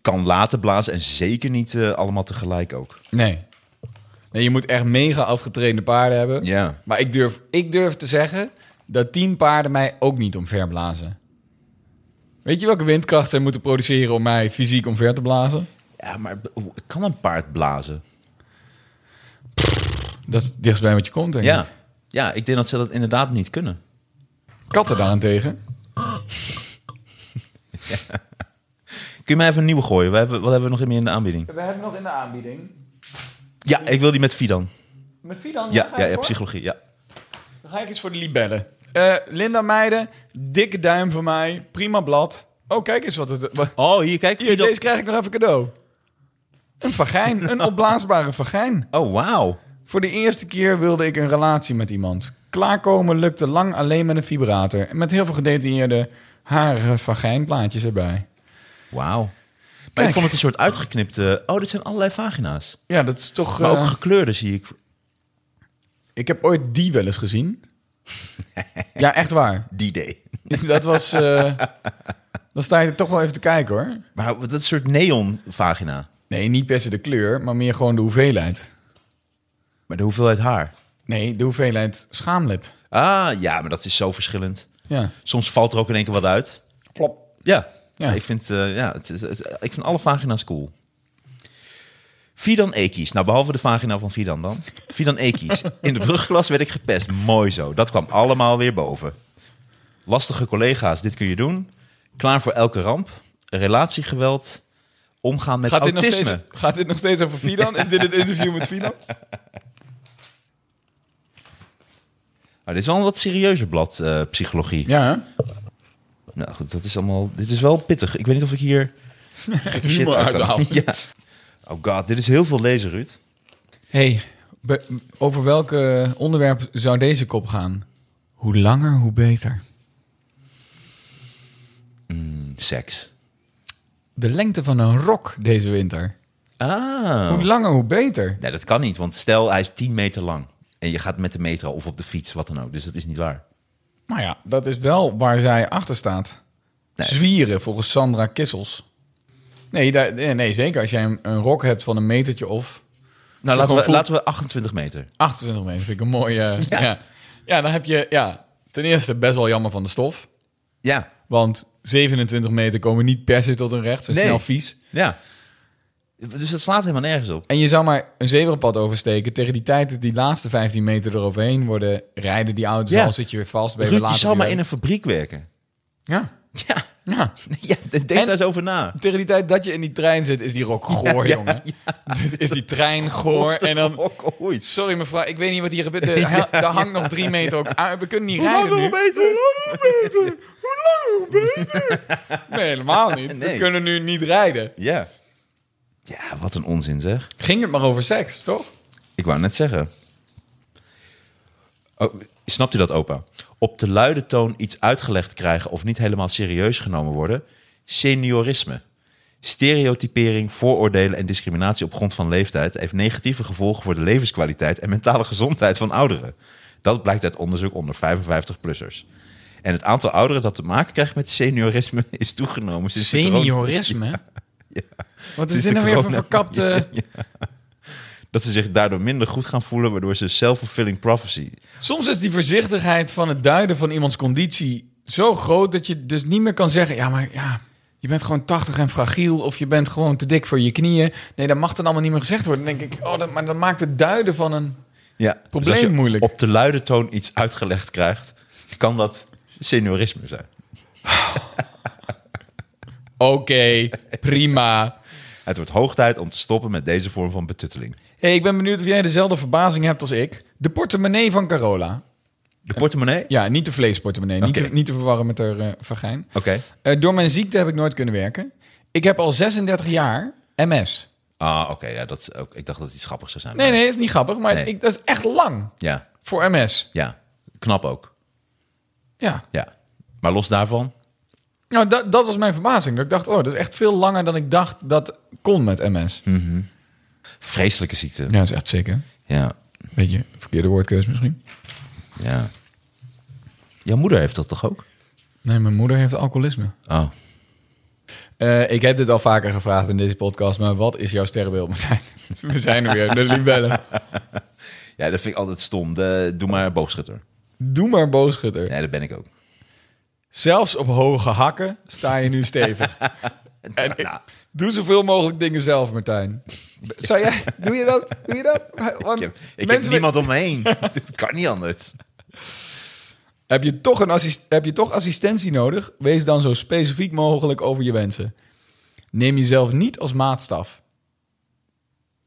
[SPEAKER 2] kan laten blazen. En zeker niet eh, allemaal tegelijk ook.
[SPEAKER 1] Nee. nee. Je moet echt mega afgetrainde paarden hebben.
[SPEAKER 2] Ja.
[SPEAKER 1] Maar ik durf, ik durf te zeggen dat tien paarden mij ook niet omverblazen. Weet je welke windkracht zij moeten produceren om mij fysiek omver te blazen?
[SPEAKER 2] Ja, maar hoe- kan een paard blazen?
[SPEAKER 1] Dat is het dichtst bij wat je komt, denk ik.
[SPEAKER 2] Ja. ja, ik denk dat ze dat inderdaad niet kunnen.
[SPEAKER 1] Katten daarentegen. (laughs)
[SPEAKER 2] Kun je mij even een nieuwe gooien? We hebben, wat hebben we nog meer in de aanbieding?
[SPEAKER 1] We hebben nog in de aanbieding.
[SPEAKER 2] Ja, ik wil die met Fidan.
[SPEAKER 1] Met Fidan?
[SPEAKER 2] Ja, ja, ja, psychologie. Ja.
[SPEAKER 1] Dan ga ik eens voor de libellen. Eh, Linda Meijden, dikke duim voor mij. Prima blad. Oh, kijk eens wat het... Wat,
[SPEAKER 2] Oh, hier, kijk.
[SPEAKER 1] hier,
[SPEAKER 2] Fidan.
[SPEAKER 1] deze krijg ik nog even cadeau. Een vagijn. een opblaasbare vagijn.
[SPEAKER 2] Oh, wauw.
[SPEAKER 1] Voor de eerste keer wilde ik een relatie met iemand. Klaarkomen lukte lang alleen met een vibrator. En met heel veel gedetailleerde harige vagijnplaatjes erbij.
[SPEAKER 2] Wauw. Maar ik vond het een soort uitgeknipte... Oh, dit zijn allerlei vagina's.
[SPEAKER 1] Ja, dat is toch...
[SPEAKER 2] Maar
[SPEAKER 1] eh,
[SPEAKER 2] ook gekleurde zie ik.
[SPEAKER 1] ik heb ooit die wel eens gezien. (laughs) ja, echt waar.
[SPEAKER 2] Die day. (laughs)
[SPEAKER 1] Dat was... eh, (laughs) dan sta je er toch wel even te kijken, hoor.
[SPEAKER 2] Maar dat is een soort neon vagina.
[SPEAKER 1] Nee, niet per se de kleur, maar meer gewoon de hoeveelheid.
[SPEAKER 2] Maar de hoeveelheid haar.
[SPEAKER 1] Nee, de hoeveelheid schaamlip.
[SPEAKER 2] Ah, ja, maar dat is zo verschillend.
[SPEAKER 1] Ja.
[SPEAKER 2] Soms valt er ook in één keer wat uit.
[SPEAKER 1] Plop.
[SPEAKER 2] Ja,
[SPEAKER 1] Ja.
[SPEAKER 2] ik, vind, eh, ja het, is- het- ik vind alle vagina's cool. Fidan Ekies. Nou, behalve de vagina van Fidan dan. Fidan Ekies. In de brugklas werd ik gepest. Mooi zo. Dat kwam allemaal weer boven. Lastige collega's, dit kun je doen. Klaar voor elke ramp. Relatiegeweld. Omgaan met
[SPEAKER 1] Gaat dit, nog
[SPEAKER 2] autisme.
[SPEAKER 1] steeds, gaat dit nog steeds over Fidan? Is dit het (laughs) interview met Fidan?
[SPEAKER 2] Nou, dit is wel een wat serieuzer blad, eh, psychologie.
[SPEAKER 1] Ja, hè?
[SPEAKER 2] Nou goed, dat is allemaal... Dit is wel pittig. Ik weet niet of ik hier (laughs) gekke shit
[SPEAKER 1] Humor
[SPEAKER 2] uit kan.
[SPEAKER 1] uithalen. (laughs)
[SPEAKER 2] ja. Oh god, dit is heel veel lezen, Ruud.
[SPEAKER 1] hey, over welk onderwerp zou deze kop gaan? Hoe langer, hoe beter.
[SPEAKER 2] Seks.
[SPEAKER 1] De lengte van een rok deze winter.
[SPEAKER 2] Ah.
[SPEAKER 1] Hoe langer, hoe beter.
[SPEAKER 2] Nee, dat kan niet, want stel hij is 10 meter lang. En je gaat met de metro of op de fiets, wat dan ook. Dus dat is niet waar.
[SPEAKER 1] Nou ja, dat is wel waar zij achter staat.
[SPEAKER 2] Nee.
[SPEAKER 1] Zwieren, volgens Sandra Kissels. Nee, daar, nee, nee, zeker. Als jij een, een rok hebt van een metertje of
[SPEAKER 2] Nou, laten we, laten we 28 meter.
[SPEAKER 1] 28 meter, vind ik een mooie... (laughs) ja. Ja. dan heb je ja, ten eerste best wel jammer van de stof.
[SPEAKER 2] Ja,
[SPEAKER 1] Want 27 meter komen niet per se tot een recht. Ze zijn
[SPEAKER 2] Nee.
[SPEAKER 1] snel vies.
[SPEAKER 2] ja. Dus dat slaat helemaal nergens op.
[SPEAKER 1] En je zou maar een zebrapad oversteken. Tegen die tijd dat die laatste 15 meter eroverheen worden... rijden die auto's
[SPEAKER 2] Ja.
[SPEAKER 1] al, zit je weer vast. Ben je
[SPEAKER 2] Ruud, je zou maar
[SPEAKER 1] weer
[SPEAKER 2] in een fabriek werken.
[SPEAKER 1] Ja,
[SPEAKER 2] Ja,
[SPEAKER 1] ja. (laughs)
[SPEAKER 2] ja denk
[SPEAKER 1] En-
[SPEAKER 2] daar eens over na.
[SPEAKER 1] Tegen die tijd dat je in die trein zit, is die rok goor, (laughs)
[SPEAKER 2] Ja,
[SPEAKER 1] jongen. Dus is die trein goor. En dan... Sorry mevrouw, ik weet niet wat hier gebeurt. Er Daar hangt nog drie meter ook aan. We kunnen niet
[SPEAKER 2] Hoe
[SPEAKER 1] rijden nu.
[SPEAKER 2] hoe beter.
[SPEAKER 1] Hoe langer, hoe beter? Nee, helemaal niet. We kunnen nu niet rijden.
[SPEAKER 2] Ja. Ja, wat een onzin zeg.
[SPEAKER 1] Ging het maar over seks, toch?
[SPEAKER 2] Ik wou net zeggen. Oh, snapt u dat, opa? Op de luide toon iets uitgelegd krijgen of niet helemaal serieus genomen worden. Seniorisme. Stereotypering, vooroordelen en discriminatie op grond van leeftijd heeft negatieve gevolgen voor de levenskwaliteit en mentale gezondheid van ouderen. Dat blijkt uit onderzoek onder 55-plussers. En het aantal ouderen dat te maken krijgt met seniorisme (laughs) is toegenomen.
[SPEAKER 1] Seniorisme? Wat is dit nou weer voor verkapte... (laughs)
[SPEAKER 2] Dat ze zich daardoor minder goed gaan voelen, waardoor ze self-fulfilling prophecy.
[SPEAKER 1] Soms is die voorzichtigheid van het duiden van iemands conditie zo groot dat je dus niet meer kan zeggen: ja, maar ja, je bent gewoon 80 en fragiel of je bent gewoon te dik voor je knieën. Nee, dat mag dan allemaal niet meer gezegd worden. Dan denk ik, oh, dat, maar dat maakt het duiden van een.
[SPEAKER 2] Ja,
[SPEAKER 1] Probleem
[SPEAKER 2] dus als je
[SPEAKER 1] moeilijk.
[SPEAKER 2] op de luide toon iets uitgelegd krijgt, kan dat seniorisme zijn. (laughs)
[SPEAKER 1] Oké, prima.
[SPEAKER 2] Het wordt hoog tijd om te stoppen met deze vorm van betutteling.
[SPEAKER 1] Hey, ik ben benieuwd of jij dezelfde verbazing hebt als ik. De portemonnee van Carola.
[SPEAKER 2] De portemonnee?
[SPEAKER 1] Ja, niet de vleesportemonnee. Niet, te, niet te verwarren met haar eh, vagijn.
[SPEAKER 2] Oké.
[SPEAKER 1] Eh, door mijn ziekte heb ik nooit kunnen werken. Ik heb al 36 jaar MS.
[SPEAKER 2] Ah, oké. ja, dat is ook, ik dacht dat het iets grappigs zou zijn.
[SPEAKER 1] Nee, nee, dat is niet grappig, maar
[SPEAKER 2] Nee.
[SPEAKER 1] ik, dat is echt lang
[SPEAKER 2] Ja,
[SPEAKER 1] voor MS.
[SPEAKER 2] ja. Knap ook.
[SPEAKER 1] Ja.
[SPEAKER 2] Ja. Maar los daarvan,
[SPEAKER 1] Nou, dat, dat was mijn verbazing. Dat ik dacht, oh, dat is echt veel langer dan ik dacht dat kon met MS.
[SPEAKER 2] vreselijke ziekte.
[SPEAKER 1] Ja, dat is echt zeker.
[SPEAKER 2] Ja,
[SPEAKER 1] Beetje verkeerde woordkeus misschien.
[SPEAKER 2] ja. Jouw moeder heeft dat toch ook?
[SPEAKER 1] Nee, mijn moeder heeft alcoholisme.
[SPEAKER 2] Oh.
[SPEAKER 1] Eh, ik heb dit al vaker gevraagd in deze podcast, maar wat is jouw sterrenbeeld, Martijn? (laughs) We zijn er weer, de libellen. (laughs)
[SPEAKER 2] Ja, dat vind ik altijd stom. De, doe maar boogschutter.
[SPEAKER 1] Doe maar boogschutter.
[SPEAKER 2] Ja, dat ben ik ook.
[SPEAKER 1] Zelfs op hoge hakken sta je nu stevig. (laughs) en ik- doe zoveel mogelijk dingen zelf, Martijn. (laughs) Zou jij, doe je dat? Doe je dat? Want
[SPEAKER 2] Ik heb, ik heb niemand om me heen. (laughs) Dit kan niet anders.
[SPEAKER 1] Heb je, toch een assist, heb je toch assistentie nodig? Wees dan zo specifiek mogelijk over je wensen. Neem jezelf niet als maatstaf.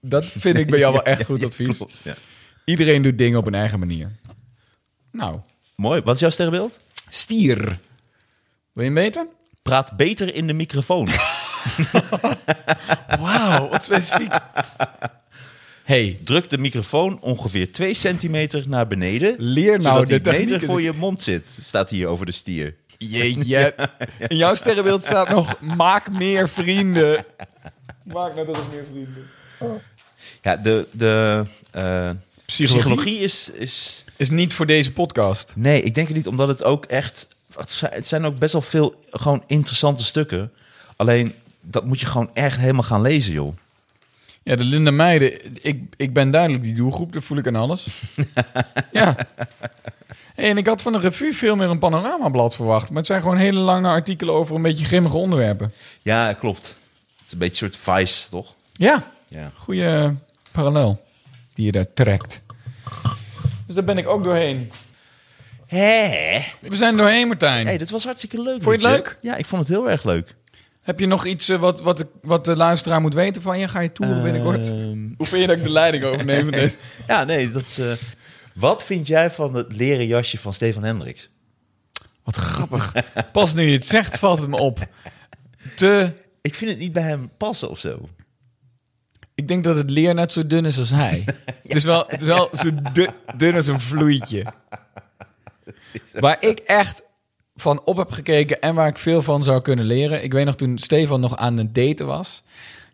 [SPEAKER 1] Dat vind ik bij jou wel (laughs) echt goed advies.
[SPEAKER 2] Ja.
[SPEAKER 1] Iedereen doet dingen op een eigen manier. Nou,
[SPEAKER 2] Mooi. Wat is jouw sterrenbeeld?
[SPEAKER 1] stier. Wil je hem weten?
[SPEAKER 2] Praat beter in de microfoon. (laughs)
[SPEAKER 1] Wauw, wat specifiek. Hey,
[SPEAKER 2] Druk de microfoon ongeveer 2 centimeter naar beneden.
[SPEAKER 1] leer nou de techniek.
[SPEAKER 2] beter voor je mond zit. Staat hier over de stier.
[SPEAKER 1] Jeetje. In jouw sterrenbeeld staat nog, maak meer vrienden. Maak net als meer vrienden.
[SPEAKER 2] Ja, de, de eh,
[SPEAKER 1] Psychologie?
[SPEAKER 2] psychologie is, is...
[SPEAKER 1] Is niet voor deze podcast.
[SPEAKER 2] Nee, ik denk het niet, omdat het ook echt... Het zijn ook best wel veel gewoon interessante stukken. Alleen, dat moet je gewoon echt helemaal gaan lezen, joh.
[SPEAKER 1] Ja, de Linda Meijden. Ik, ik ben duidelijk die doelgroep, dat voel ik aan alles. (laughs) ja. Hey, en ik had van de revue veel meer een panoramablad verwacht. Maar het zijn gewoon hele lange artikelen over een beetje grimmige onderwerpen.
[SPEAKER 2] Ja, klopt. Het is een beetje een soort vice, toch?
[SPEAKER 1] Ja,
[SPEAKER 2] Ja.
[SPEAKER 1] goede parallel die je daar trekt. Dus daar ben ik ook doorheen.
[SPEAKER 2] Hé?
[SPEAKER 1] We zijn doorheen, Martijn.
[SPEAKER 2] Hey, dat was hartstikke leuk.
[SPEAKER 1] Vond je het leuk?
[SPEAKER 2] Ja, ik vond het heel erg leuk.
[SPEAKER 1] Heb je nog iets eh, wat, wat, de, wat de luisteraar moet weten van je? Ga je toeren binnenkort?
[SPEAKER 2] Ehm,
[SPEAKER 1] Hoe vind je dat ik de leiding overneem? (laughs)
[SPEAKER 2] ja, nee, dat... eh, wat vind jij van het leren jasje van Stefan Hendricks?
[SPEAKER 1] Wat grappig. Pas nu je het zegt, valt het me op. Te...
[SPEAKER 2] Ik vind het niet bij hem passen of zo.
[SPEAKER 1] Ik denk dat het leer net zo dun is als hij. (laughs) Het is wel, het is wel zo dun, dun als een vloeitje. (laughs) Waar ik echt van op heb gekeken en waar ik veel van zou kunnen leren. Ik weet nog toen Stefan nog aan het daten was.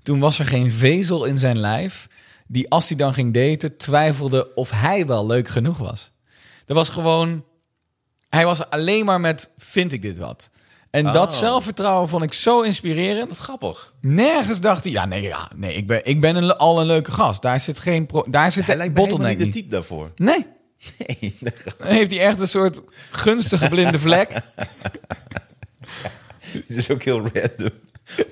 [SPEAKER 1] Toen was er geen vezel in zijn lijf die als hij dan ging daten twijfelde of hij wel leuk genoeg was. Er was gewoon... Hij was alleen maar met vind ik dit wat? En dat
[SPEAKER 2] Oh.
[SPEAKER 1] zelfvertrouwen vond ik zo inspirerend.
[SPEAKER 2] Wat grappig.
[SPEAKER 1] Nergens dacht hij, ja nee, ja, nee ik ben, ik ben een, al een leuke gast. Daar zit geen, pro, daar zit
[SPEAKER 2] Hij lijkt
[SPEAKER 1] bottleneck
[SPEAKER 2] niet de type daarvoor.
[SPEAKER 1] Nee,
[SPEAKER 2] Nee, (laughs)
[SPEAKER 1] dan heeft hij echt een soort gunstige blinde vlek.
[SPEAKER 2] het is ook heel random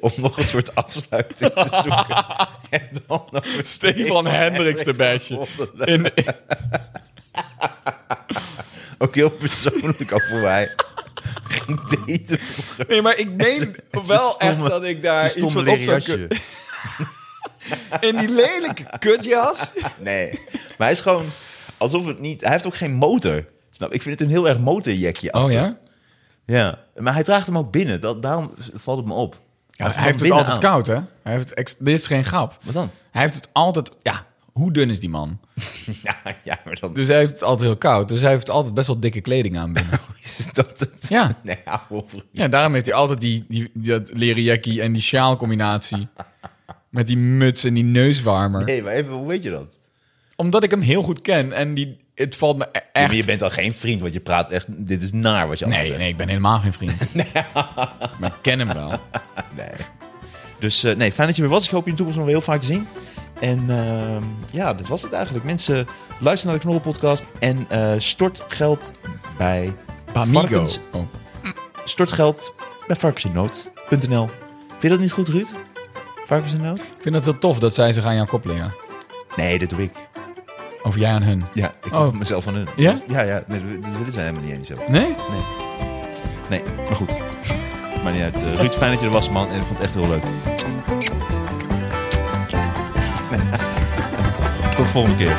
[SPEAKER 2] om nog een soort afsluiting te zoeken. (laughs) en dan over
[SPEAKER 1] Stefan Hendricks te bashen. In, (laughs)
[SPEAKER 2] Ook heel persoonlijk over hij ging daten
[SPEAKER 1] nee, maar ik meen
[SPEAKER 2] Zijn-
[SPEAKER 1] wel echt dat ik daar iets van op zou kunnen. In die lelijke kutjas.
[SPEAKER 2] Nee, maar hij is gewoon alsof het niet... Hij heeft ook geen motor. Snap? Ik vind het een heel erg motorjekje.
[SPEAKER 1] Oh ja?
[SPEAKER 2] Ja, maar hij draagt hem ook binnen. Dat, daarom valt het me op.
[SPEAKER 1] ja hij heeft het altijd
[SPEAKER 2] aan.
[SPEAKER 1] koud, hè? Hij heeft dit is geen grap.
[SPEAKER 2] Wat dan?
[SPEAKER 1] Hij heeft het altijd, ja, Hoe dun is die man? (laughs)
[SPEAKER 2] Ja, ja, maar dan
[SPEAKER 1] Dus hij heeft het altijd heel koud. Dus hij heeft altijd best wel dikke kleding aan binnen. (laughs)
[SPEAKER 2] is dat het.
[SPEAKER 1] Ja. (laughs)
[SPEAKER 2] Nee.
[SPEAKER 1] Ja, daarom heeft hij altijd die, die, die dat leren jackie en die sjaal combinatie. Met die muts en die neuswarmer.
[SPEAKER 2] Nee, maar even, hoe weet je dat?
[SPEAKER 1] Omdat ik hem heel goed ken en die, het valt me e-
[SPEAKER 2] Ja,
[SPEAKER 1] echt...
[SPEAKER 2] maar je bent al geen vriend, want je praat echt... Dit is naar wat je allemaal
[SPEAKER 1] Nee,
[SPEAKER 2] zegt.
[SPEAKER 1] nee, ik ben helemaal geen vriend. (laughs) Maar ik ken hem wel. (laughs)
[SPEAKER 2] Nee. Dus eh, nee, fijn dat je weer was. Ik hoop je in de toekomst nog wel heel vaak te zien. En ehm, ja, dit was het eigenlijk. Mensen, luister naar de Knorren podcast en eh, stort geld bij
[SPEAKER 1] Bamigo.
[SPEAKER 2] Varkens-
[SPEAKER 1] Oh.
[SPEAKER 2] stort geld bij varkensinnood.nl. Vind je dat niet goed, Ruud? Varkens in nood?
[SPEAKER 1] Ik vind het wel tof dat zij zich aan jouw kop liggen.
[SPEAKER 2] Nee, dat doe ik.
[SPEAKER 1] Of jij aan hun.
[SPEAKER 2] Ja, ik
[SPEAKER 1] Oh.
[SPEAKER 2] mezelf van hun.
[SPEAKER 1] Ja?
[SPEAKER 2] Dus- ja, ja. Nee, dat willen zij helemaal niet eens zo.
[SPEAKER 1] Nee?
[SPEAKER 2] Nee, maar goed. Maar niet uit. Eh, Ruud, fijn dat je er was, man. En ik vond het echt heel leuk. (laughs) Tot de volgende keer.